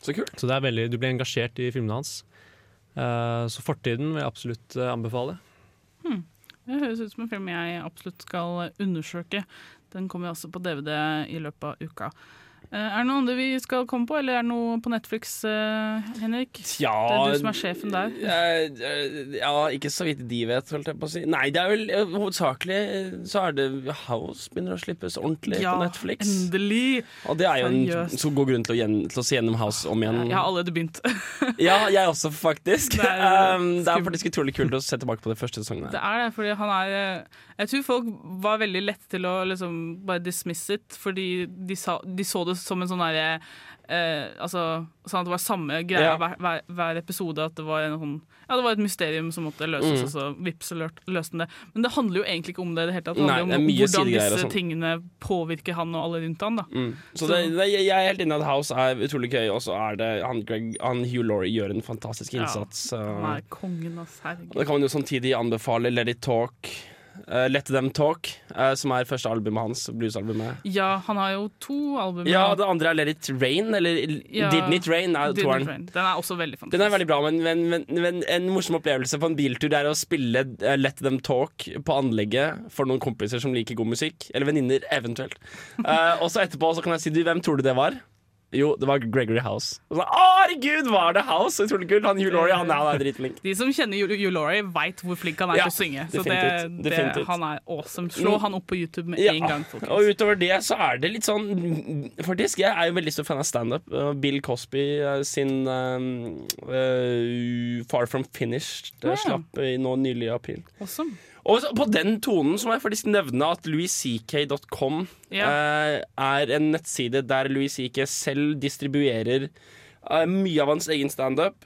Så kult. Så det er veldig, du blir engasjert i filmene hans. Eh, så fortiden vil jeg absolutt anbefale. anbefale. Det høres ut som en film jeg absolutt skal undersøke. Den kommer også på DVD i løpet av uka. Eh, Er det noe andre vi skal komme på, eller er det noe på Netflix, eh, Henrik? Ja Det er du som er sjefen der. eh, Ja, ikke så vidt de vet, holdt jeg på å si. Nei, det er vel hovedsakelig så er det House begynner å slippes ordentlig Ja, på Netflix. Ja, endelig! Og det er jo en så god grunn til å, gjen, til å se gjennom House om igjen. Jeg har allerede begynt. Ja, jeg også, faktisk. Det er, um, det er faktisk utrolig kult å se tilbake på de første sesongene. Det er det, fordi han er Jeg tror folk var veldig lette til å liksom bare dismiss it, fordi de, sa, de så det som en sånn derre eh, altså, sånn at det var samme greia Ja. hver, hver, hver episode. At det var, en, sånn, ja, det var et mysterium som måtte løses, Mm. og så vips, så løste den det. Men det handler jo egentlig ikke om det i det hele tatt. Det Nei, handler er om hvordan disse sånn. tingene påvirker han og alle rundt han. Da. Mm. Så, Så- det, jeg er helt inne i at House er utrolig gøy, og så er det han, Greg, han Hugh Laurie gjør en fantastisk innsats. Han Nei, kongen, av og det kan man jo samtidig anbefale Let It Talk. Uh, Let Them Talk, uh, som er første albumet hans. Bluesalbumet. Ja, han har jo to album. Ja, det andre er Let It Rain, eller Ja, Didn't It Rain, er Didn't. Rain. Den er også veldig fantastisk. Den er veldig bra, men, men, men, men en morsom opplevelse på en biltur Det er å spille uh, Let Them Talk på anlegget for noen kompiser som liker god musikk. Eller venninner, eventuelt. Og så etterpå så kan jeg si du, hvem tror du det var? Jo, det var Gregory House. Og så, herregud, var det House? Utrolig kult. Han Hugh Laurie, han er, dritflink. De som kjenner Hugh Laurie, veit hvor flink han er Ja, til å synge. Så det, det, han er awesome. Slå Mm. han opp på YouTube med Ja, en gang, folkens. Og utover det så er det litt sånn Faktisk, jeg er jo veldig stor fan av standup. Bill Cosby uh, sin um, uh, Far From Finished Ja. slapp nå nylig i april. Awesome. Og på den tonen så må jeg faktisk nevne at louisck.com Ja. eh, er en nettside der Louis CK selv distribuerer eh, mye av hans egen standup.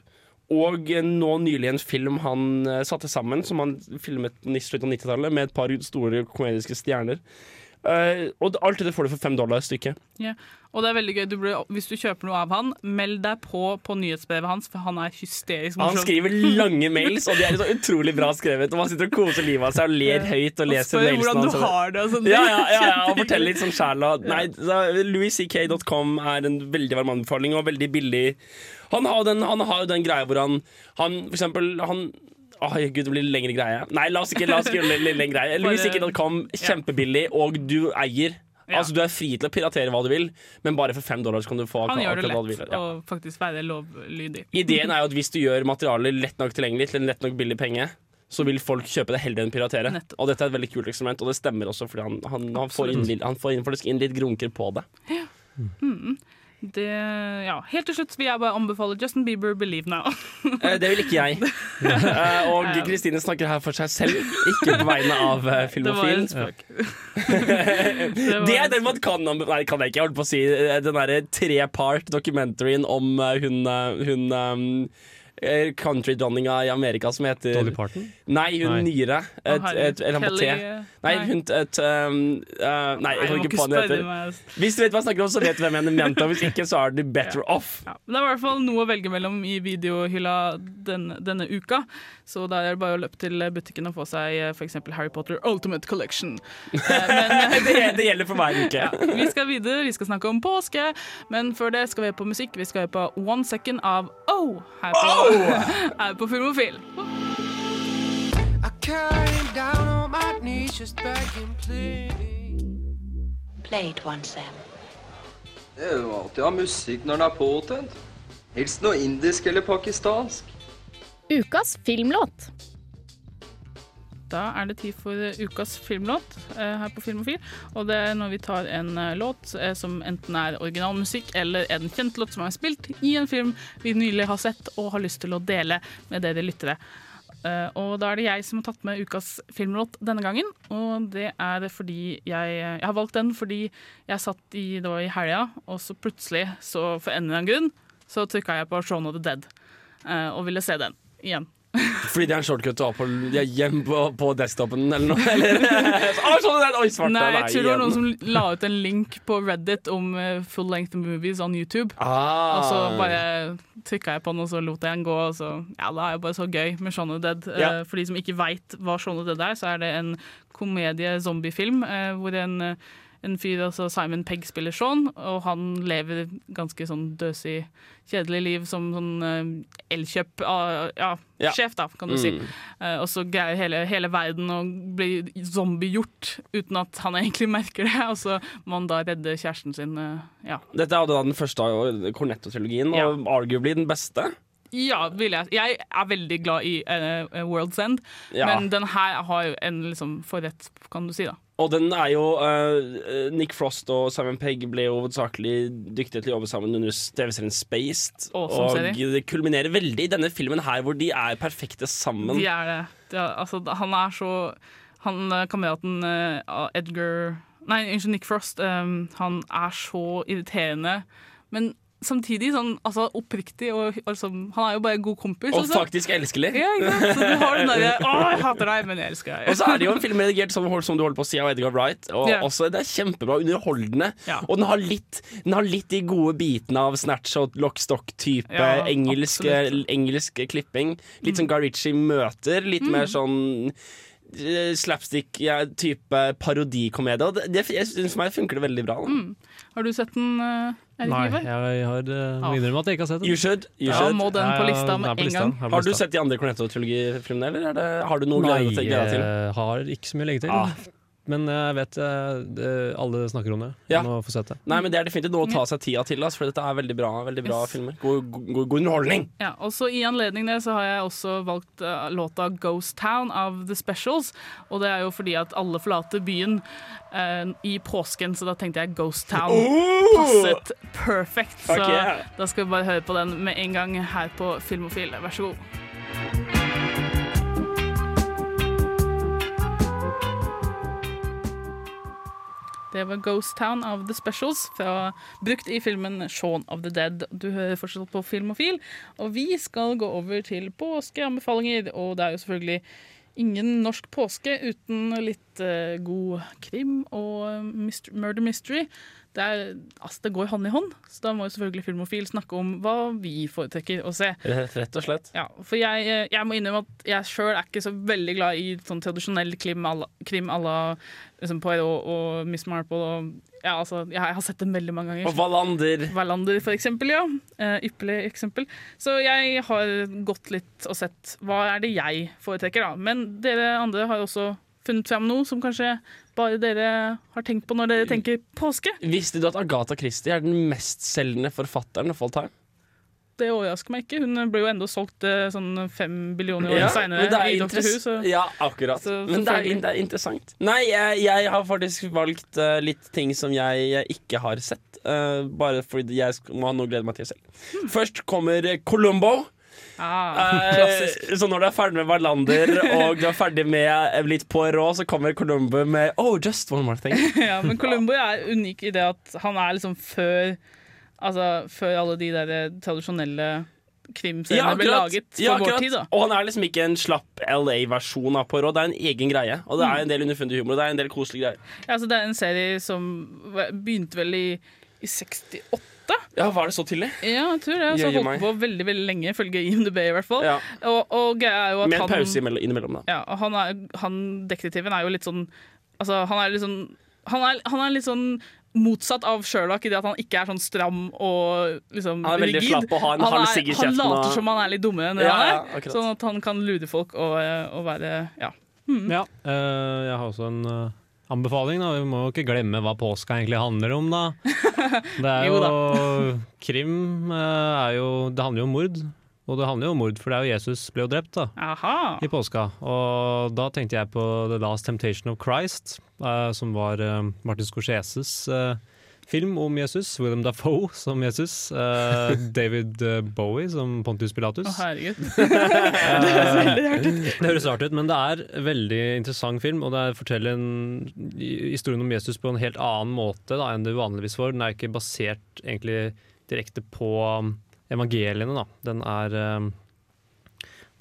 Og eh, nå nylig en film han eh, satte sammen, som han filmet på slutten av 90-tallet, med et par store komediske stjerner. Eh, og alt det får du for fem dollar stykket. Ja. Og det er veldig gøy. Du burde, hvis du kjøper noe av han, meld deg på på nyhetsbrevet hans, for han er hysterisk Han skriver lange mails, og de er så utrolig bra skrevet. Og man sitter og koser livet av seg og ler høyt og Og spør hvordan du har det. Og sånn. Ja, ja, ja, ja, og forteller litt sånn sjæl. louisck.com er en veldig varm anbefaling og veldig billig. Han har, den, jo den greia hvor han, han For eksempel han Åh, gud, det blir lengre greie. Nei, la oss ikke, la oss ikke gjøre det lengre greie. Bare- kjempebillig, og du eier. Ja. Altså, Du er fri til å piratere hva du vil, men bare for fem dollar så kan du få Han gjør det lett vil. Ja. å faktisk være lovlydig. Ideen er jo at hvis du gjør materialet lett nok tilgjengelig til en lett nok billig penge, så vil folk kjøpe det heller enn piratere. Nettopp. Og dette er et veldig kult eksperiment, og det stemmer også, fordi han, han, han, får, inn, han får inn, faktisk inn litt grunker på det. Det, ja. Helt til slutt vil jeg bare anbefale Justin Bieber 'Believe Now'. Eh, Det vil ikke jeg. Eh, Og Kristine snakker her for seg selv, ikke på vegne av eh, Det var en spøk. Det er den man kan Nei, kan jeg ikke. Jeg holdt på å si den derre trepart dokumentaryen om hun, hun countrydronninga i Amerika som heter Dolly Parton? Nei, hun Nei. nyere. Et, et, et, eller på Kelly, T. eh, Nei, hun et, um, uh, Nei, jeg kan ikke på hva hun heter. Hvis du vet hva jeg snakker om, så vet du hvem jeg mente. Og hvis ikke, så er du better off. Ja, det er i hvert fall noe å velge mellom i videohylla den, denne uka. Så da er det bare å løpe til butikken og få seg f.eks. Harry Potter Ultimate Collection. Eh, Men Det, det gjelder for hver uke. ja, vi skal videre, vi skal snakke om påske, men før det skal vi høre på musikk. Vi skal høre på One Second av Oh! Her på, her på Filmofil. I came down on my knees just begging, please. Play it once, Sam. Det er jo alltid å ha musikk når den er påtent. Helst noe indisk eller pakistansk. Ukas filmlåt. Da er det tid for ukas filmlåt eh, her på Filmofil. Og det er når vi tar en eh, låt eh, som enten er originalmusikk eller en kjent låt som er spilt i en film vi nylig har sett og har lyst til å dele med dere lyttere. Og da er det jeg som har tatt med ukas filmlåt denne gangen. Og det er fordi jeg Jeg har valgt den fordi jeg satt i i helga, og så plutselig, så for en eller annen grunn, så trykka jeg på Shaun of the Dead og ville se den igjen. Fordi det er en shortcut du har på hjem på, på desktopen eller noe? Eller? ah, sånn. Oi, svarte. Nei, jeg tror det var noen som la ut en link på Reddit om eh, full length movies on YouTube. Ah. Og så bare trykka jeg på den, og så lot jeg den gå. Og så, ja, det er jo bare så gøy med Shaun of Dead. Eh, Ja. For de som ikke veit hva Shaun of Dead er, så er det en komedie-zombiefilm eh, hvor en, en fyr, altså Simon Pegg, spiller Sean, og han lever ganske sånn døsig, kjedelig liv som sånn uh, elkjøp... Uh, ja, Ja. sjef, da, kan du si. Mm. Eh, og så greier hele, hele verden å bli zombiegjort uten at han egentlig merker det. Og så må han da redde kjæresten sin. eh, ja. Dette er jo da den første av Cornetto-trilogien, og arguably den beste. ja, vil jeg. Jeg er veldig glad i World's End, Ja. men den her har jo en liksom forrett, kan du si. da. Og den er jo uh, Nick Frost og Simon Pegg ble jo hovedsakelig dyktige til å jobbe sammen under TV-serien Spaced. Awesome og serie. det kulminerer veldig i denne filmen her, hvor de er perfekte sammen. De er det. De er, altså, han er så Han eh, kameraten uh, Edgar Nei, unnskyld, Nick Frost. Um, han er så irriterende, men samtidig sånn altså, oppriktig. Og, altså, han er jo bare en god kompis. Og så- faktisk elskelig. Ja, ikke sant? Så du har den derre 'Å, jeg hater deg, men jeg elsker deg'. Og så er det jo en film redigert som, som du holder på å si av Edgar Wright. Og yeah. også, Det er kjempebra underholdende. Ja. Og den har, litt, den har litt de gode bitene av Snatch og Lockstock-type Ja, engelsk, engelsk klipping. Litt sånn Guy Ritchie møter. Litt Mm. mer sånn eh, slapstick-type parodikomedie. Og det, det, for meg funker det veldig bra. Mm. Har du sett den, uh, Nei, Ivar? jeg har uh, må innrømme at jeg ikke har sett den. You should. You Da should. må den på lista den med på en gang. den Har du sett de andre Cornetto-trilogifilmene, eller er det, har du noe Nei, glede til? glede til? jeg har ikke så mye å legge til. Ah. Men jeg vet eh, alle snakker om det. Ja. Må få sett det. Nei, men Det er definitivt noe å ta seg tida til, for dette er veldig bra, veldig bra Yes. filmer. God, god, god, underholdning! Ja, og så I anledning det så har jeg også valgt eh, låta 'Ghost Town' av The Specials. Og det er jo fordi at alle forlater byen uh, i påsken, så da tenkte jeg 'Ghost Town' passet perfect. Så okay. da skal vi bare høre på den med en gang her på Filmofil. Vær så god. Det var Ghost Town av The Specials, fra, brukt i filmen Shaun of the Dead. Du hører fortsatt på Filmofil, og vi skal gå over til påskeanbefalinger. Og det er jo selvfølgelig ingen norsk påske uten litt uh, god krim og myst- murder mystery. Det, er, altså, det går hånd i hånd, så da må jo selvfølgelig Filmofil snakke om hva vi foretrekker å se. Rett, og slett. Ja, for jeg, eh, jeg må innrømme at jeg sjøl er ikke så veldig glad i sånn tradisjonell krim à la- liksom Poirot og Miss Marple. Og, ja, altså, jeg, jeg har sett dem veldig mange ganger. Og Wallander. Wallander, for eksempel, ja. Eh, ypperlig eksempel. Så jeg har gått litt og sett hva er det jeg foretrekker, da. Men dere andre har også funnet fram noe som kanskje bare dere har tenkt på når dere tenker påske. Visste du at Agatha Christie er den mestselgende forfatteren of all time? det overrasker meg ikke. Hun ble jo enda solgt eh, sånn fem billioner år Ja, seinere er. Ja, akkurat. Så men det er, det er interessant. Nei, jeg, jeg har faktisk valgt uh, litt ting som jeg, jeg ikke har sett. Uh, bare fordi jeg må ha noe å glede meg til selv. Først kommer Columbo. Ah, Eh, så når du er ferdig med Wallander og du er ferdig med eh, litt Poirot, så kommer Columbo med Oh, just one more thing. ja, men Columbo er unik i det at han er liksom før Altså før alle de der tradisjonelle krimseriene ble laget for Ja, vår tid. da Og han er liksom ikke en slapp LA-versjon av Poirot. Det er en egen greie. Og det er en del underfundig humor, og det er en del koselige greier. ja, altså, Det er en serie som begynte vel i, i 68. Ja, Var det så tidlig? Ja, jeg tror det. Så holdt meg. på veldig veldig lenge, ifølge IMDb i hvert fall. Ja. Og, og er jo at Med en pause innimellom, da. Ja, og han, er, han detektiven er jo litt sånn Altså, han er litt sånn Han er, han er litt sånn motsatt av Sherlock i det at han ikke er sånn stram og liksom Han er veldig rigid. slapp og har en han, halv er, han later som han er litt dummere enn det Ja, han er. ja, sånn at han kan lure folk og, og være Ja. Mm. Ja, Uh, jeg har også en eh, anbefaling. Da. Vi må jo ikke glemme hva påska egentlig handler om, da. Det er Jo jo. Krim eh, er jo Det handler jo om mord. Og det handler jo om mord, for det er jo Jesus ble jo drept da, Aha. i påska. Og da tenkte jeg på The Last Temptation of Christ, eh, som var eh, Martin Scorseses eh, film om Jesus. William Dafoe som Jesus. Uh, David eh, Bowie som Pontius Pilatus. Å, herregud. det høres veldig rart ut. Det høres rart ut, men det er veldig interessant film, og det er- forteller en, historien om Jesus på en helt annen måte da, enn det vanligvis får. Den er ikke basert egentlig direkte på um, evangeliene, da. Den er, um,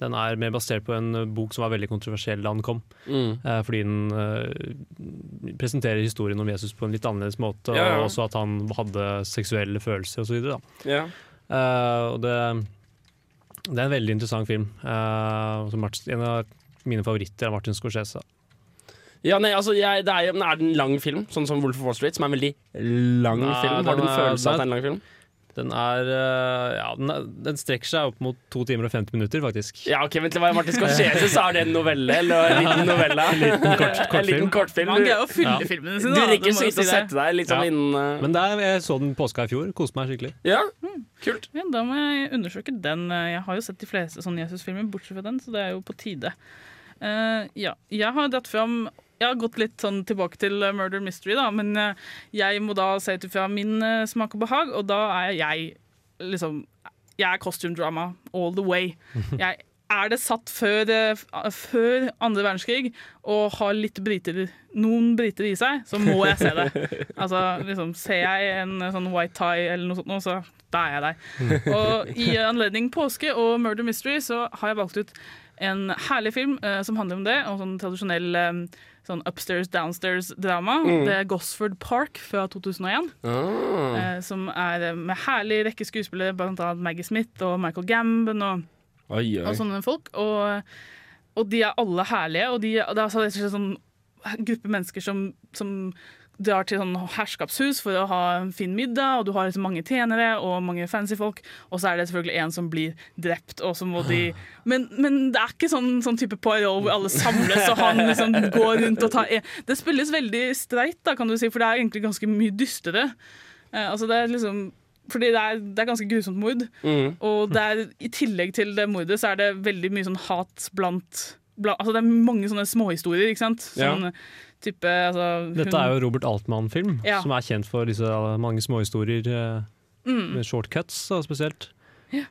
den er mer basert på en bok som var veldig kontroversiell da den kom. Mm. Eh, fordi den uh, presenterer historien om Jesus på en litt annerledes måte, Ja, ja. og også at han hadde seksuelle følelser osv. Ja. Uh, og det, det er en veldig interessant film. Uh, som Martin, en av mine favoritter er Martin Scorsese. Ja, nei, altså, jeg, det er, men er det en lang film, sånn som Wolf of Wall Street, som er en veldig lang film? Har du en følelse av at det er en lang film? Den er, uh, ja, den, er, den strekker seg opp mot to timer og 50 minutter, faktisk. Ja, ok, vent til hva Martin Scorsese, så er det en novelle, eller en liten novelle. En liten kort- En kortfilm. liten kortfilm. Man greier å fylle Ja. filmene sine. Du rekker så vidt å sette deg litt sånn Ja. innen uh, Men der, jeg så den påska i fjor. Koste meg skikkelig. Ja, kult. Ja, da må jeg undersøke den. Jeg har jo sett de fleste sånne Jesus-filmer, bortsett fra den, så det er jo på tide. Uh, ja, jeg har dratt fram Jeg har gått litt sånn tilbake til eh, Murder Mystery, da, men eh, jeg må da se ut fra min eh, smak og behag, og da er jeg liksom Jeg er costume drama all the way. Jeg er det satt før, eh, før andre verdenskrig og har litt briter, noen briter i seg, så må jeg se det. Altså, liksom, Ser jeg en sånn white tie eller noe sånt, nå, så da er jeg der. Og i anledning påske og Murder Mystery så har jeg valgt ut en herlig film eh, som handler om det, og sånn tradisjonell eh, sånn upstairs downstairs-drama. Mm. Det er Gosford Park fra 2001. Ah. Eh, som er eh, med herlig rekke skuespillere, blant annet Maggie Smith og Michael Gambon og, Oi, oi. og sånne folk. Og, og de er alle herlige, og de, det er altså sånn gruppe mennesker som, som drar til sånn herskapshus for å ha en fin middag, og du har liksom mange tjenere og mange fancy folk, og så er det selvfølgelig en som blir drept, og så må de Men, men det er ikke sånn, sånn type Poirot hvor alle samles, og han liksom går rundt og tar. Det spilles veldig streit, da, kan du si, for det er egentlig ganske mye dystere. Eh, altså det er liksom fordi det er, det er ganske grusomt mord. Mm. Og det er, i tillegg til det mordet så er det veldig mye sånn hat blant, blant Altså det er mange sånne småhistorier, ikke sant? Ja. Type altså, Dette er jo Robert Altmann-film, Ja. som er kjent for disse mange småhistorier eh, Mm. med shortcuts spesielt. spesielt.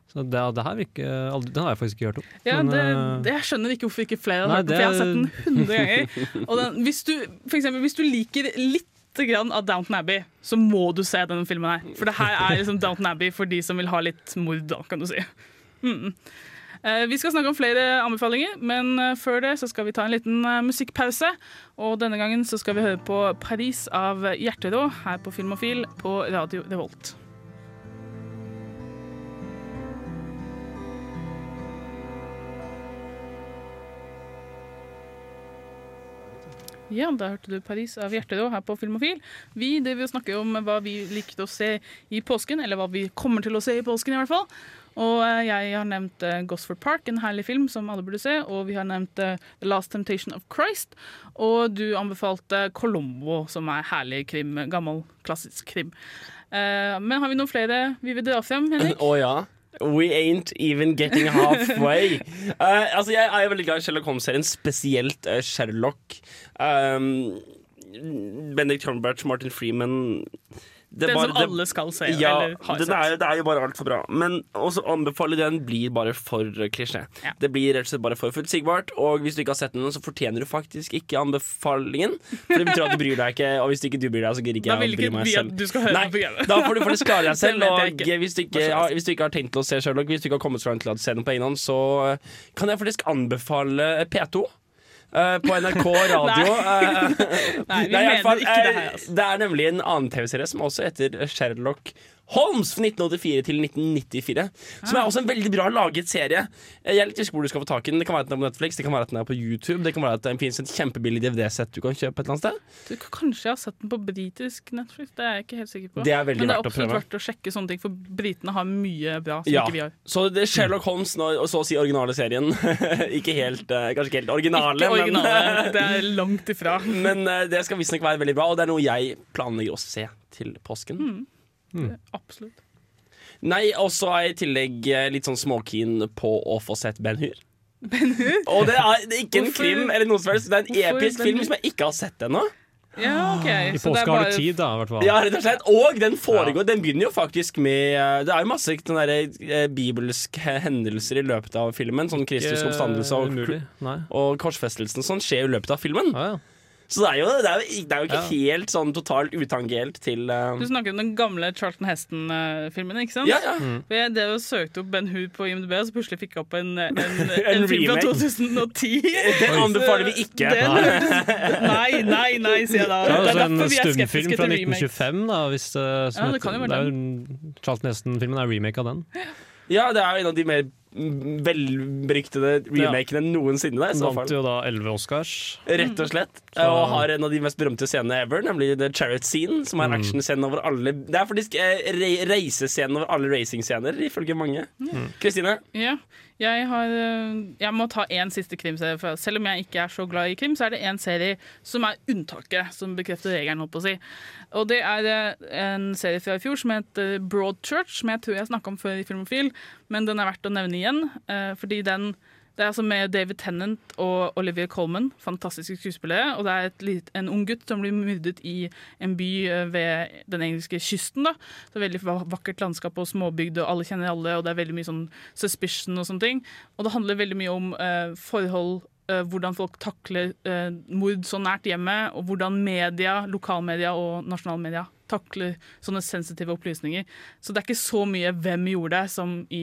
Så det, det her ikke, aldri, Den har jeg faktisk ikke hørt om. Ja, Men, det, det, jeg skjønner ikke hvorfor ikke flere har Nei, hørt den, for jeg har sett den hundre ganger. Den, hvis, du, for eksempel, hvis du liker litt grann av Downton Abbey, så må du se denne filmen her. For det her er liksom Downton Abbey for de som vil ha litt mord, da, kan du si. Mm. Eh, Vi skal snakke om flere anbefalinger, men eh, før det så skal vi ta en liten eh, musikkpause. Og denne gangen så skal vi høre på 'Paris' av Hjerterå her på Filmofil på Radio Revolt. Ja, da hørte du 'Paris' av Hjerterå her på Filmofil. Vi driver og snakker om hva vi likte å se i påsken, eller hva vi kommer til å se i påsken i hvert fall. Og eh, jeg har nevnt eh, Gosford Park, en herlig film som alle burde se. Og vi har nevnt eh, The Last Temptation of Christ. Og du anbefalte Colombo, som er herlig krim. Gammel, klassisk krim. Men har vi noen flere vi vil dra frem, Henrik? Å ja. We ain't even getting halfway. uh, altså, jeg er veldig glad i Sherlock Holmes-serien, spesielt uh, Sherlock. Um, Benedict Cumberbatch, Martin Freeman Den bare- som alle skal se, Ja, sett. er, det er jo bare altfor bra. Men også anbefale den blir bare for klisjé. Det blir rett og slett bare for forutsigbart. Og hvis du ikke har sett den, så fortjener du faktisk ikke anbefalingen. For det betyr at du bryr deg ikke, og hvis ikke du bryr deg, så gidder ikke jeg å bry meg selv. du skal høre Nei, på. Da får du faktisk klare deg selv. Det Og hvis du ikke, har, hvis du ikke har tenkt til å se Sherlock, hvis du ikke har kommet så langt til å se den på egen hånd, så eh, kan jeg faktisk anbefale P2. Eh, på NRK radio. Nei. Eh, Nei, vi Nei, mener fall, ikke det eh, her, altså. det er nemlig en annen TV-serie som også heter Sherlock Holmes fra 1984 til 1994. Som er også en veldig bra laget serie. Jeg er litt usikker hvor du skal få tak i den. Det kan være at den er på Netflix, det kan være at den er på YouTube, det kan være at den finnes et kjempebillig DVD-sett du kan kjøpe et eller annet sted. Du, kanskje jeg har sett den på britisk Netflix, det er jeg ikke helt sikker på. Det er Men det er absolutt verdt å sjekke sånne ting, for britene har mye bra som Ja, ikke vi har. så det er Sherlock Holmes, og så å si originale serien. ikke helt, eh, kanskje ikke helt originale, Ikke originale, men det er langt ifra. Men eh, det skal visstnok være veldig bra, og det er noe jeg planlegger å se til påsken. Mm. Absolutt. Nei, og så er jeg i tillegg eh, litt sånn småkeen på å få sett Ben Hur. Og det er, det er ikke en Hvorfor- krim eller noe som helst, det er en hvorfor episk Ben film som jeg ikke har sett ennå. Ja, ok. I Så det påske har du tid, da, Hvertfall. hvert fall. Ja, rett og slett. Og den foregår Den begynner jo faktisk med eh, Det er jo masse sånne der, eh, bibelske hendelser i løpet av filmen. Sånn Kristus oppstandelse og, og korsfestelsen. Sånn skjer i løpet av filmen. Så det er, jo, det, er jo, det er jo ikke helt sånn totalt utangelt til uh... Du snakker om den gamle Charlton Heston-filmen, ikke sant? Ja, ja. Mm. For jeg det og søkte opp Ben Hur på IMDb, og så plutselig fikk jeg opp en, en, en, En film fra 2010. Den anbefaler vi ikke. Den nei, nei, nei, sier jeg da. Det er det er en er skeptiske stumfilm fra 1925, da. Hvis, uh, Ja, det kan jo være den. Charlton Heston-filmen er remake av den. Ja, det er jo en av de mer velberyktede remakene noensinne. Der, i så fall. vant jo da elleve Oscars. Rett og slett. Så- Og har en av de mest berømte scenene ever, nemlig The Chariot Scene. Som er Mm. actionscenen over alle Det er faktisk eh, re reisescenen over alle racingscener, ifølge mange. Mm. Ja, jeg, har, øh, jeg må ta én siste krimserie. For selv om jeg ikke er så glad i krim, så er det én serie som er unntaket, som bekrefter regelen. holdt på å si. Og det er øh, en serie fra i fjor som heter Broadchurch, som jeg tror jeg snakka om før i Filmofil, men den er verdt å nevne igjen. fordi den det er altså med David Tennant og Olivia Colman, fantastiske skuespillere. Og det er et lit, en ung gutt som blir myrdet i en by øh, ved den engelske kysten. da. Så Veldig vakkert landskap og småbygd, og alle kjenner alle, og det er veldig mye sånn suspicion og sånne ting. Og det handler veldig mye om eh, forhold, eh, hvordan folk takler eh, mord så nært hjemmet, og hvordan media, lokalmedia og nasjonalmedia takler sånne sensitive opplysninger. Så det er ikke så mye hvem gjorde det, som i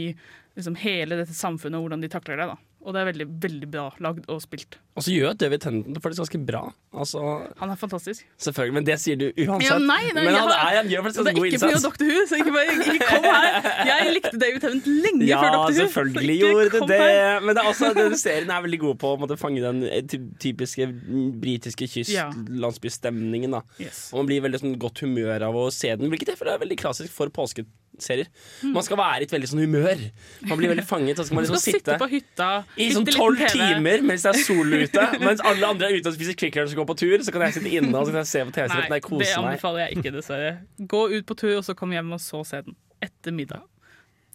liksom, hele dette samfunnet, hvordan de takler det. da. Og det er veldig, veldig bra lagd og spilt. Og så gjør David Tennant det faktisk ganske bra. Altså, Han er fantastisk. selvfølgelig, Men det sier du uansett. Ja, nei, nei, men han, har- er, han gjør faktisk Og det ganske er god ikke pga. innsats. Dr. Who, så ikke, bare, ikke kom her! Jeg likte David Tennant lenge Ja, før Dr. Who. Ja, selvfølgelig gjorde du det det. her. Men det er også, den serien er veldig god på å måtte fange den eh, typiske britiske kystlandsbystemningen. Ja. Yes. Og man blir veldig sånn godt humør av å se den, hvilket føler er veldig klassisk for påskeserier. Mm. Man skal være i et veldig sånn humør. Man blir veldig fanget. Så skal man Du liksom skal sitte på hytta i sånn tolv timer mens det er sol ute, mens alle andre er ute og spiser Kvikk Lunsj og går på tur. Så kan jeg sitte inne og så kan jeg se på TV-serien Nei, det anbefaler jeg ikke, dessverre. Gå ut på tur, og så kom hjem og så se den. Etter middag.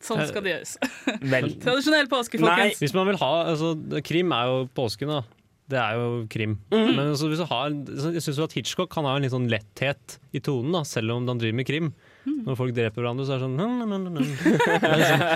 Sånn skal det gjøres. Vel. Tradisjonell påske, folkens. Hvis man vil ha altså, Krim er jo påsken, da. Det er jo krim. Mm. Men altså, hvis du har, jeg syns at Hitchcock kan ha en litt sånn letthet i tonen, da, selv om han driver med krim. Mhm. Når folk dreper hverandre, så er det sånn Det er liksom,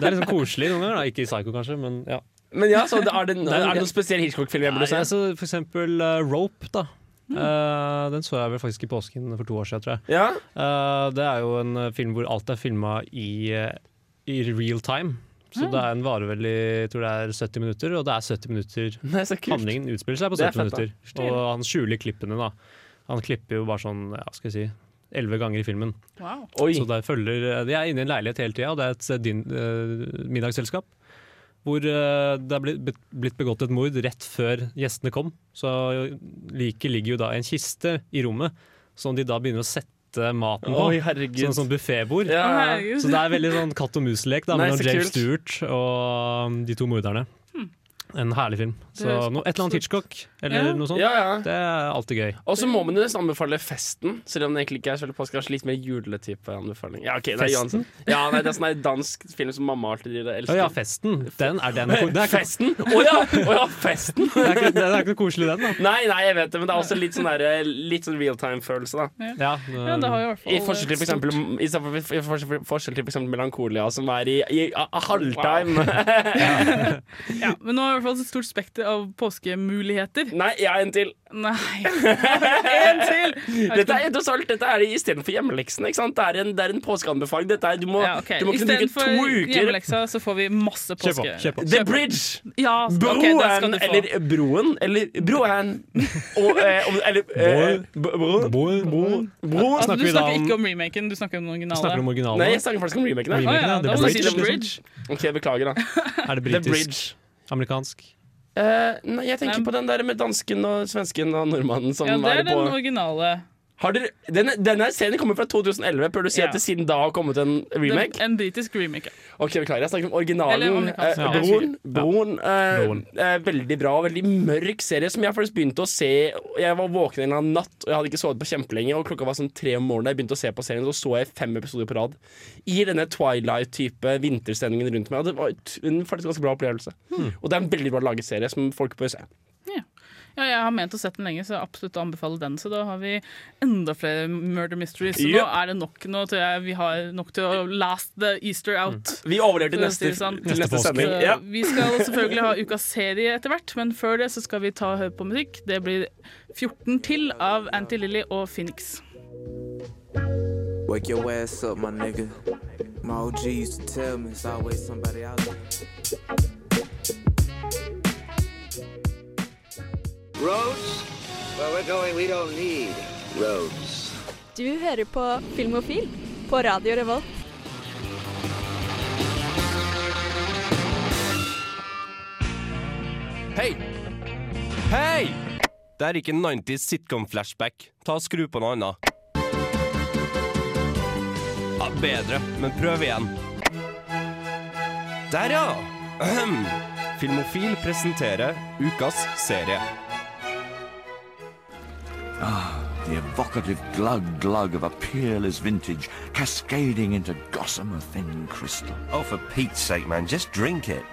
det er liksom koselig noen ganger. Da. Ikke i Psycho, kanskje, men ja. Men ja, så det er, det, noen, er det noen spesiell Hitchcock-film se? altså, for eksempel uh, Rope, da. Eh, den så jeg vel faktisk i påsken for to år siden, tror jeg. Ja. Uh, det er jo en eh, film hvor alt er filma i, i real time. Så Mm. det er en varer vel i jeg tror det er 70 minutter, og det er 70 minutter Nei, så kult. Handlingen utspiller seg på er 70 fett, minutter. Og han skjuler klippene, da. Han klipper jo bare sånn, ja, skal jeg si Elleve ganger i filmen. Wow. Så der følger, De er inne i en leilighet hele tida, og det er et eh, din, uh, middagsselskap. Hvor uh, det er blitt, blitt begått et mord rett før gjestene kom. Så liket ligger jo da i en kiste i rommet, som de da begynner å sette maten på. Oi. Sånn som buffetbord. Ja. Så det er veldig sånn katt og mus-lek mellom James. Stewart og um, de to morderne. En herlig film. Så no, et eller annet Hitchcock eller Ja. noe sånt. Ja, ja. Det er alltid gøy. Og så må man jo nesten anbefale Festen, selv om den egentlig ikke er så veldig påske. Kanskje litt mer juletype anbefaling. Ja, ok, det er Festen? Ja, nei, det er sånn dansk film som mamma alltid og Å elsker. ja, Festen. Den er den. Det er Festen? Å ja! Oh, ja, Festen! det er ikke, det er ikke noe koselig, den, da. Nei, nei, jeg vet det, men det er også litt sånn, der, litt sånn realtime-følelse, da. Ja, Ja, det har jo i hvert fall I forskjell til for eksempel, i for- forskjell, forskjell til for eksempel Melankolia, som er i, i halvtime. Ja, men nå har vi i hvert fall et stort spekter av påskemuligheter. Nei, jeg har en til. Nei. en til! Dette er tross alt Dette er istedenfor hjemmeleksene. Ikke sant? Det er en, det er en påskeanbefaling. Dette er, du må, Ja, okay. du må kunne bruke to uker hjemmeleksa, så får vi masse påske. kjøp. på. The Bridge! Ja, ok, Broen, det skal du få. eller Broen, eller Broen og, eh, Eller eh, Broen. Broen. Altså, du vi da snakker om- ikke om remaken, du snakker om den originale. Snakker om originalen? Nei, jeg snakker faktisk om remaken. her. Remaken, Å ja, ja, The da må du si The liksom. Bridge. OK, beklager, da. Er det The britisk? Amerikansk? Uh, nei, jeg tenker Nei. på den der med dansken og svensken og nordmannen som Ja, det er er den på originale. Har dere, denne, denne serien kommer fra 2011. Bør du si at det siden da har kommet en remake? Den- En britisk remake. ja. Ok, beklager. Jeg snakker om originalen. Eh, ja. Broren. Broren, eh, Broren. eh, veldig bra. Veldig mørk serie som jeg faktisk begynte å se. Jeg var våken en eller annen natt, og jeg hadde ikke sovet på kjempelenge. Og klokka var sånn tre om morgenen. Jeg begynte å se på serien, så så jeg fem episoder på rad. I denne Twilight-type vinterstemningen rundt meg. Og det var en faktisk ganske bra opplevelse. Hmm. Og det er en veldig bra laget serie som folk bør se. Ja, jeg har ment å sette den lenge, så jeg absolutt anbefaler den. Så da har vi enda flere murder mysteries. Så nå er det nok. Nå tror jeg vi har nok til å last the Easter out. Vi overlever til neste, sånn. til neste sending. Ja. Vi skal selvfølgelig ha ukas serie etter hvert, men før det så skal vi ta og høre på musikk. Det blir 14 til av Anti-Lilly og Phoenix. Wake your ass up, my nigga. My OG used to tell me it's always somebody out there. Roads? Where we're going, we don't need roads. Du hører på Filmofil på Radio Revolt. Hei! Hei! Det er ikke 90s sitcom-flashback. Ta og Skru på noe annet. Ja, bedre, men prøv igjen. Der, ja! Ahem. Filmofil presenterer ukas serie. Ah, the evocative glug glug of a peerless vintage cascading into gossamer thin crystal. Oh, for Pete's sake, man, just drink it.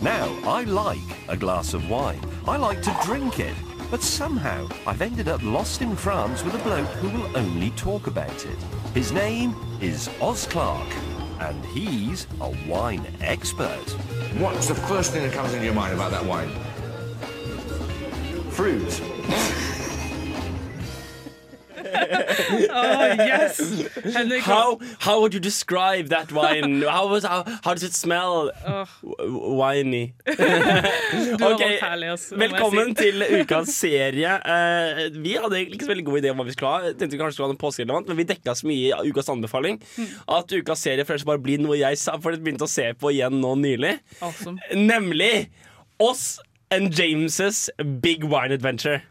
Now, I like a glass of wine. I like to drink it. But somehow, I've ended up lost in France with a bloke who will only talk about it. His name is Oz Clark, and he's a wine expert. What's the first thing that comes into your mind about that wine? Fruit. Oh, yes! Henrik, How how would you describe that wine? How was how, how does it smell? Oh. Winey. Du har herlig, ass, Velkommen si. til ukas serie. Uh, vi hadde egentlig ikke så veldig god idé om hva vi skulle ha. Tenkte vi kanskje skulle ha en påskerelevant Men vi dekka så mye i ukas anbefaling at ukas serie først bare blir noe jeg sa, for jeg begynte å se på igjen nå nylig. Awesome. Nemlig Oss and James' Big Wine Adventure.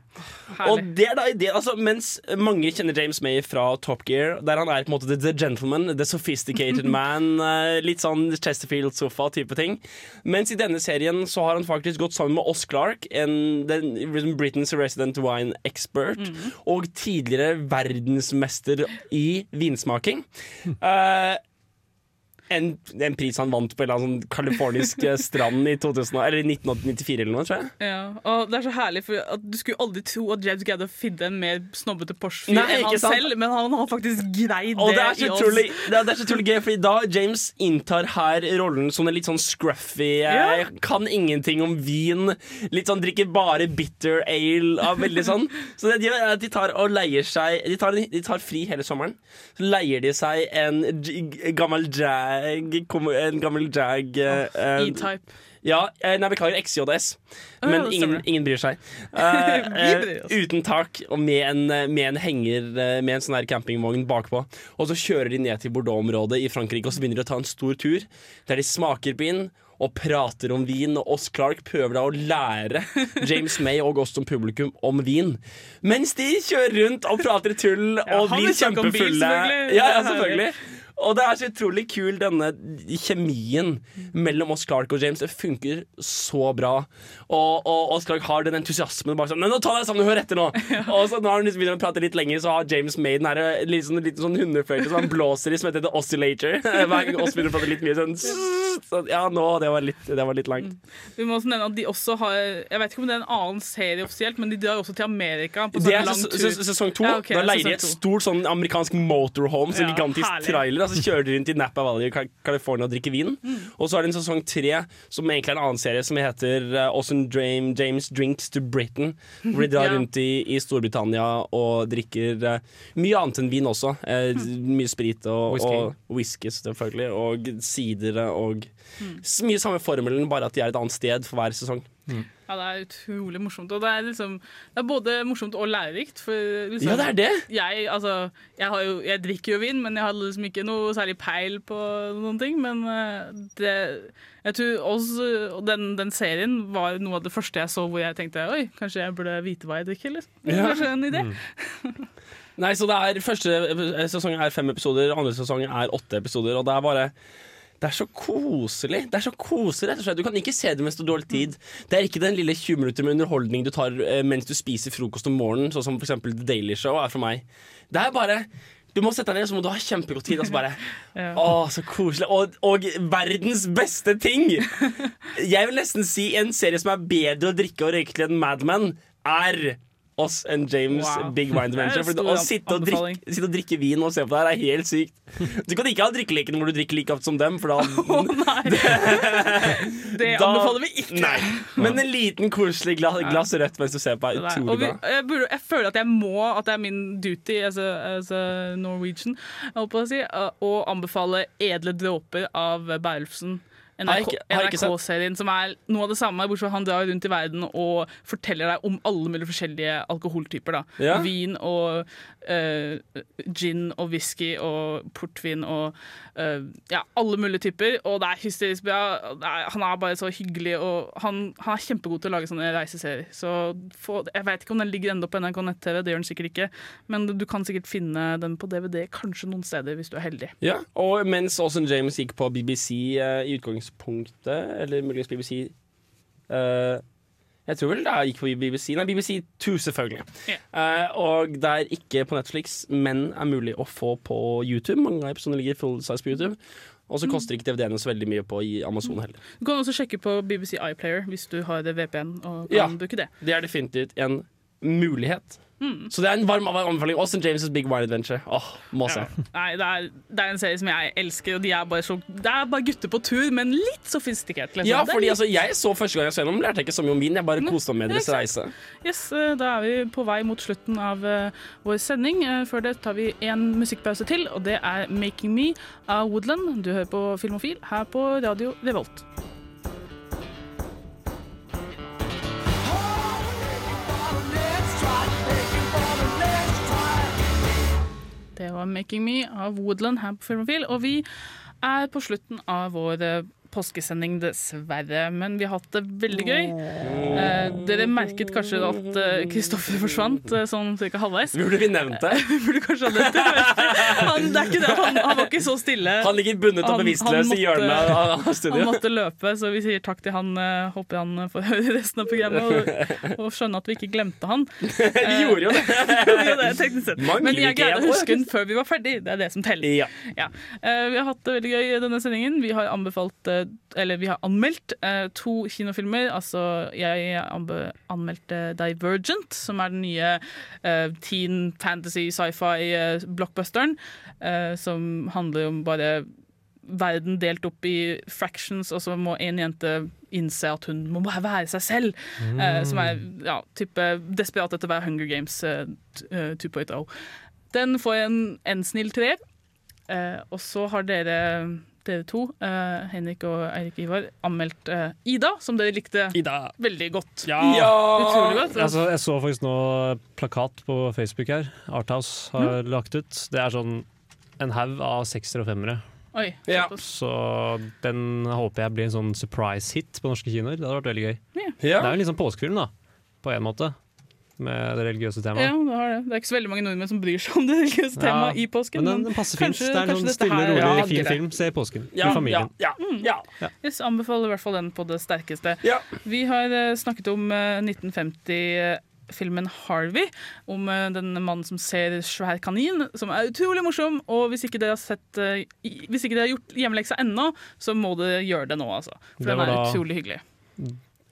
Herlig. Og det er da ideen, altså Mens mange kjenner James May fra Top Gear, der han er på en måte the, gentleman, the sophisticated man, eh, litt sånn Chesterfield-sofa-type ting. Mens i denne serien så har han faktisk gått sammen med Oss Clark, en, den, Britain's resident wine expert, og tidligere verdensmester i vinsmaking. Eh, en, en pris han vant på en eller annen sånn californisk eh, strand i 2000, eller 1994 eller noe, tror jeg. Ja, og det er så herlig, for at du skulle aldri tro at James Gadd finne en mer snobbete Porsche-fyr enn han sant? selv, men han har faktisk greid Og det, det så i oss. det er, det er så utrolig gøy, Fordi da James inntar her rollen som en litt sånn scruffy eh, Ja. Kan ingenting om vin. Litt sånn drikker bare bitter ale. av veldig sånn Så det de gjør, er at de tar og leier seg De tar, de tar fri hele sommeren. Så leier de seg en gammel kom- En gammel jag eh, eh, E-Type. Ja, eh, nei, beklager, XJS. Men ingen, ingen bryr seg. Uh, oss. uten tak, og med en, med en henger Med en sånn her campingvogn bakpå. Og så kjører de ned til Bordeaux-området i Frankrike og så begynner de å ta en stor tur der de smaker vin og prater om vin. Og Oss Clark prøver da å lære James May og oss som publikum om vin. Mens de kjører rundt og prater tull og ja, blir kjempefulle. bil, selvfølgelig. Ja, ja, selvfølgelig Og det er så utrolig kul, denne kjemien mellom oss Clark og James. Det funker så bra. Og, og og Clark har den entusiasmen. Bare sånn, Men nå ta deg sammen, hør etter nå! Og så når han liksom begynner å prate litt lenger, så har James made den her eh, litt sånn, sånn hundefløyte som han blåser i, som heter The Oscillator. Hver gang oss begynner å prate litt mye sånn så, Ja, nå, det var litt, det var litt langt. Vi må også nevne at de også har Jeg vet ikke om det er en annen serie offisielt, men de drar også til Amerika. På Det sånn er lang tur. ses- sesong to. Ja, okay, da leier de et stort sånn amerikansk motorhome, så Ja, gigantisk herlig. trailer. Og så kjører de rundt i Napa Valley i California og drikker vin. Mm. Og så er det en sesong tre som egentlig er en annen serie som heter uh, Awesome Dream James Drinks to Britain. Hvor de drar Ja. rundt i, i Storbritannia og drikker uh, mye annet enn vin også. Eh, Mye sprit og Whisky. og whisky, selvfølgelig. Og sider og Mm. mye samme formelen, bare at de er et annet sted for hver sesong. Ja, det er utrolig morsomt. Og det er, liksom, det er både morsomt og lærerikt. For liksom, Ja, det er det. Jeg, altså, jeg, har jo, jeg drikker jo vin, men jeg hadde liksom ikke noe særlig peil på noen ting. Men eh, det, jeg tror også, den, den serien var noe av det første jeg så hvor jeg tenkte oi, kanskje jeg burde vite hva jeg drikker. Liksom. Ja. Kanskje en idé. Nei, så det er Første sesong er fem episoder, andre sesong er åtte episoder. Og det er bare det er så koselig. Det er så koselig, rett og slett. Du kan ikke se det mens du har dårlig tid. Det er ikke den lille 20 minutter med underholdning du tar eh, mens du spiser frokost om morgenen, sånn som eksempel The Daily Show er for meg. Det er bare du må sette deg ned, så må du ha kjempegod tid. Altså så bare Ja. Å, så koselig. Og, og verdens beste ting! Jeg vil nesten si en serie som er bedre å drikke og røyke til enn Mad Men, er oss and James Wow. Big Wine Adventure. For å sitte og, drikke, sitte og drikke vin og se på det her er helt sykt. Du kan ikke ha drikkeleken hvor du drikker like ofte som dem, for da Det Da- anbefaler vi ikke. Nei. Men en liten koselig glass, glass rødt mens du ser på, er utrolig bra. jeg, burde, jeg føler at jeg må, at det er min duty as a, as a Norwegian, jeg å, si, å anbefale Edle dråper av Beilfsen. NRK-serien som er noe av det samme, bortsett fra han drar rundt i verden og forteller deg om alle mulige forskjellige alkoholtyper. Da. Ja. Vin og gin og whisky og portvin og eh, ja, alle mulige typer. Og det er hysterisk bra. Han er bare så hyggelig, og han, han er kjempegod til å lage sånne reiseserier. Så få, jeg vet ikke om den ligger enda på NRK nett-TV, det gjør den sikkert ikke. Men du kan sikkert finne den på DVD kanskje noen steder, hvis du er heldig. Ja, og mens Austin James gikk på BBC eh, i utgangspunktet, eller muligens BBC eh, Jeg tror vel det gikk på BBC. Nei, BBC 2, selvfølgelig. Eh, og det er ikke på Netflix, men er mulig å få på YouTube. Mange episoder ligger full size på YouTube. Og så koster ikke DVD-ene så veldig mye på i Amazon heller. Du kan også sjekke på BBC iPlayer hvis du har det VPN og kan Ja. bruke det. Det er definitivt en mulighet. Mm. Så det er en varm anbefaling. Austin James' Big Wine Adventure. Åh, må se. Nei, det er, det er en serie som jeg elsker, og de er bare så Det er bare gutter på tur, men litt sofistikert. Liksom. Ja, fordi altså, jeg så første gang jeg så gjennom, lærte jeg ikke så mye om vin. Jeg bare koste meg med deres reise. Yes, eh, Da er vi på vei mot slutten av uh, vår sending. Uh, Før det tar vi en musikkpause til, og det er 'Making Me' av Woodland. Du hører på Filmofil her på Radio Revolt. Det var 'Making Me' av Woodland her på Filmofil. Og vi er på slutten av vår eh, påskesending, dessverre. Men vi har hatt det veldig gøy. Eh, dere merket kanskje at eh, Kristoffer forsvant eh, sånn cirka halvveis. Burde vi nevnt det? Vi burde kanskje ha nevnt det. jeg vet ikke. Han, det er ikke det. Han, han var ikke så stille. Han ligger bundet og Han- bevisstløs i hjørnet av- av. Han måtte løpe, så vi sier takk til han. eh, Håper han eh, får høre resten av programmet og, og skjønne at vi ikke glemte han. Vi gjorde jo det. Vi gjorde det teknisk sett. Mangler Men jeg ikke greide en å år. huske den før vi var ferdig. Det er det som teller. Ja. Ja. Eh, vi har hatt det veldig gøy i denne sendingen. Vi har anbefalt eh, Eller vi har anmeldt eh, to kinofilmer. Altså, jeg anmeldte Divergent, som er den nye eh, teen fantasy sci-fi-blockbusteren. eh, som handler om bare verden delt opp i fractions, og så må en jente innse at hun må bare være seg selv. eh, som er ja, type desperat etter å være Hunger Games eh, eh, 2.0. Den får en, en snill treer. Eh, og så har dere, dere to, uh, Henrik og Eirik Ivar, anmeldt uh, Ida, som dere likte veldig godt. Ja, Utrolig godt. Altså, jeg så faktisk nå plakat på Facebook her. Arthouse har Mm. lagt ut. Det er sånn en haug av seksere og femmere. Oi, Så den håper jeg blir en sånn surprise hit på norske kinoer. Det hadde vært veldig gøy. Ja. Det er jo liksom påskefilm, da, på en måte. Med det religiøse Ja, temaet. det har det. Det er ikke så veldig mange nordmenn som bryr seg om det religiøse Ja, temaet i påsken. Men den, den passer fint. kanskje- Det er en sånn stille, her- rolig, Ja, fin film. Se i påsken Ja, med familien. ja, ja, ja. Yes, anbefaler i hvert fall den på det sterkeste. Ja. Vi har eh, snakket om eh, 1950-filmen Harvey, om eh, den mannen som ser svær kanin, som er utrolig morsom. Og hvis ikke dere har sett Hvis ikke dere har gjort hjemmeleksa ennå, så må dere gjøre det nå, altså. For Det den er da- utrolig hyggelig.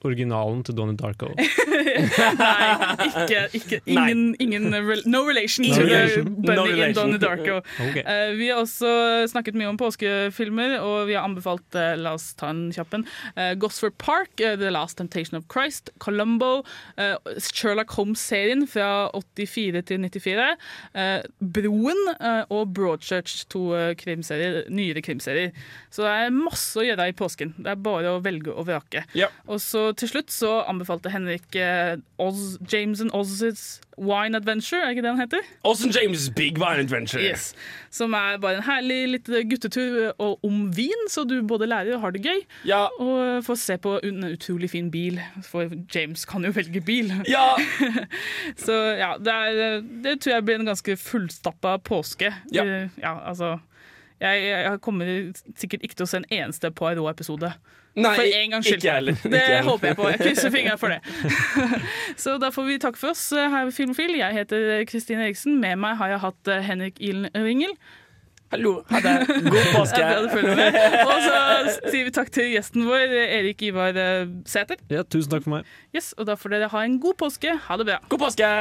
Originalen til Donnie Darko. Nei, ikke, ikke ingen, ingen no relation No to relation. the Bunny No in. Donnie Darko. Okay. Uh, vi har også snakket mye om påskefilmer, og vi har anbefalt uh, La oss ta en kjapp en. Uh, Gosford Park, The Last Temptation of Christ, Columbo, eh, Sherlock Holmes-serien fra 84 til 94, eh, Broen og Broadchurch, to krimserier, nyere krimserier. Så det er masse å gjøre i påsken. Det er bare å velge og vrake. Og så til slutt så anbefalte Henrik eh, Oz, James and Oz's Wine Adventure, er ikke det han heter? Oz and James' Big Wine Adventure. Yes. Som er bare en herlig liten guttetur og om vin, så du både lærer og har det gøy. Og får se på en utrolig fin bil, for James kan jo velge bil. Ja. så ja, det, er, det tror jeg blir en ganske fullstappa påske. Ja. Eh, ja altså jeg, jeg kommer sikkert ikke til å se en eneste Poirot-episode. Nei, for en gangs skyld. ikke heller. Det Ikke heller. håper jeg på. Jeg krysser fingrene for det. Så da får vi takke for oss eh, her ved Filmfil. Jeg heter Kristine Eriksen. Med meg har jeg hatt eh, Henrik Ilen Ringel. Hallo. Ha det. God påske. Det med. Og så sier vi takk til gjesten vår, Erik Ivar eh, Sæter. Ja, tusen takk for meg. Yes, og da får dere ha en god påske. Ha det bra. God påske!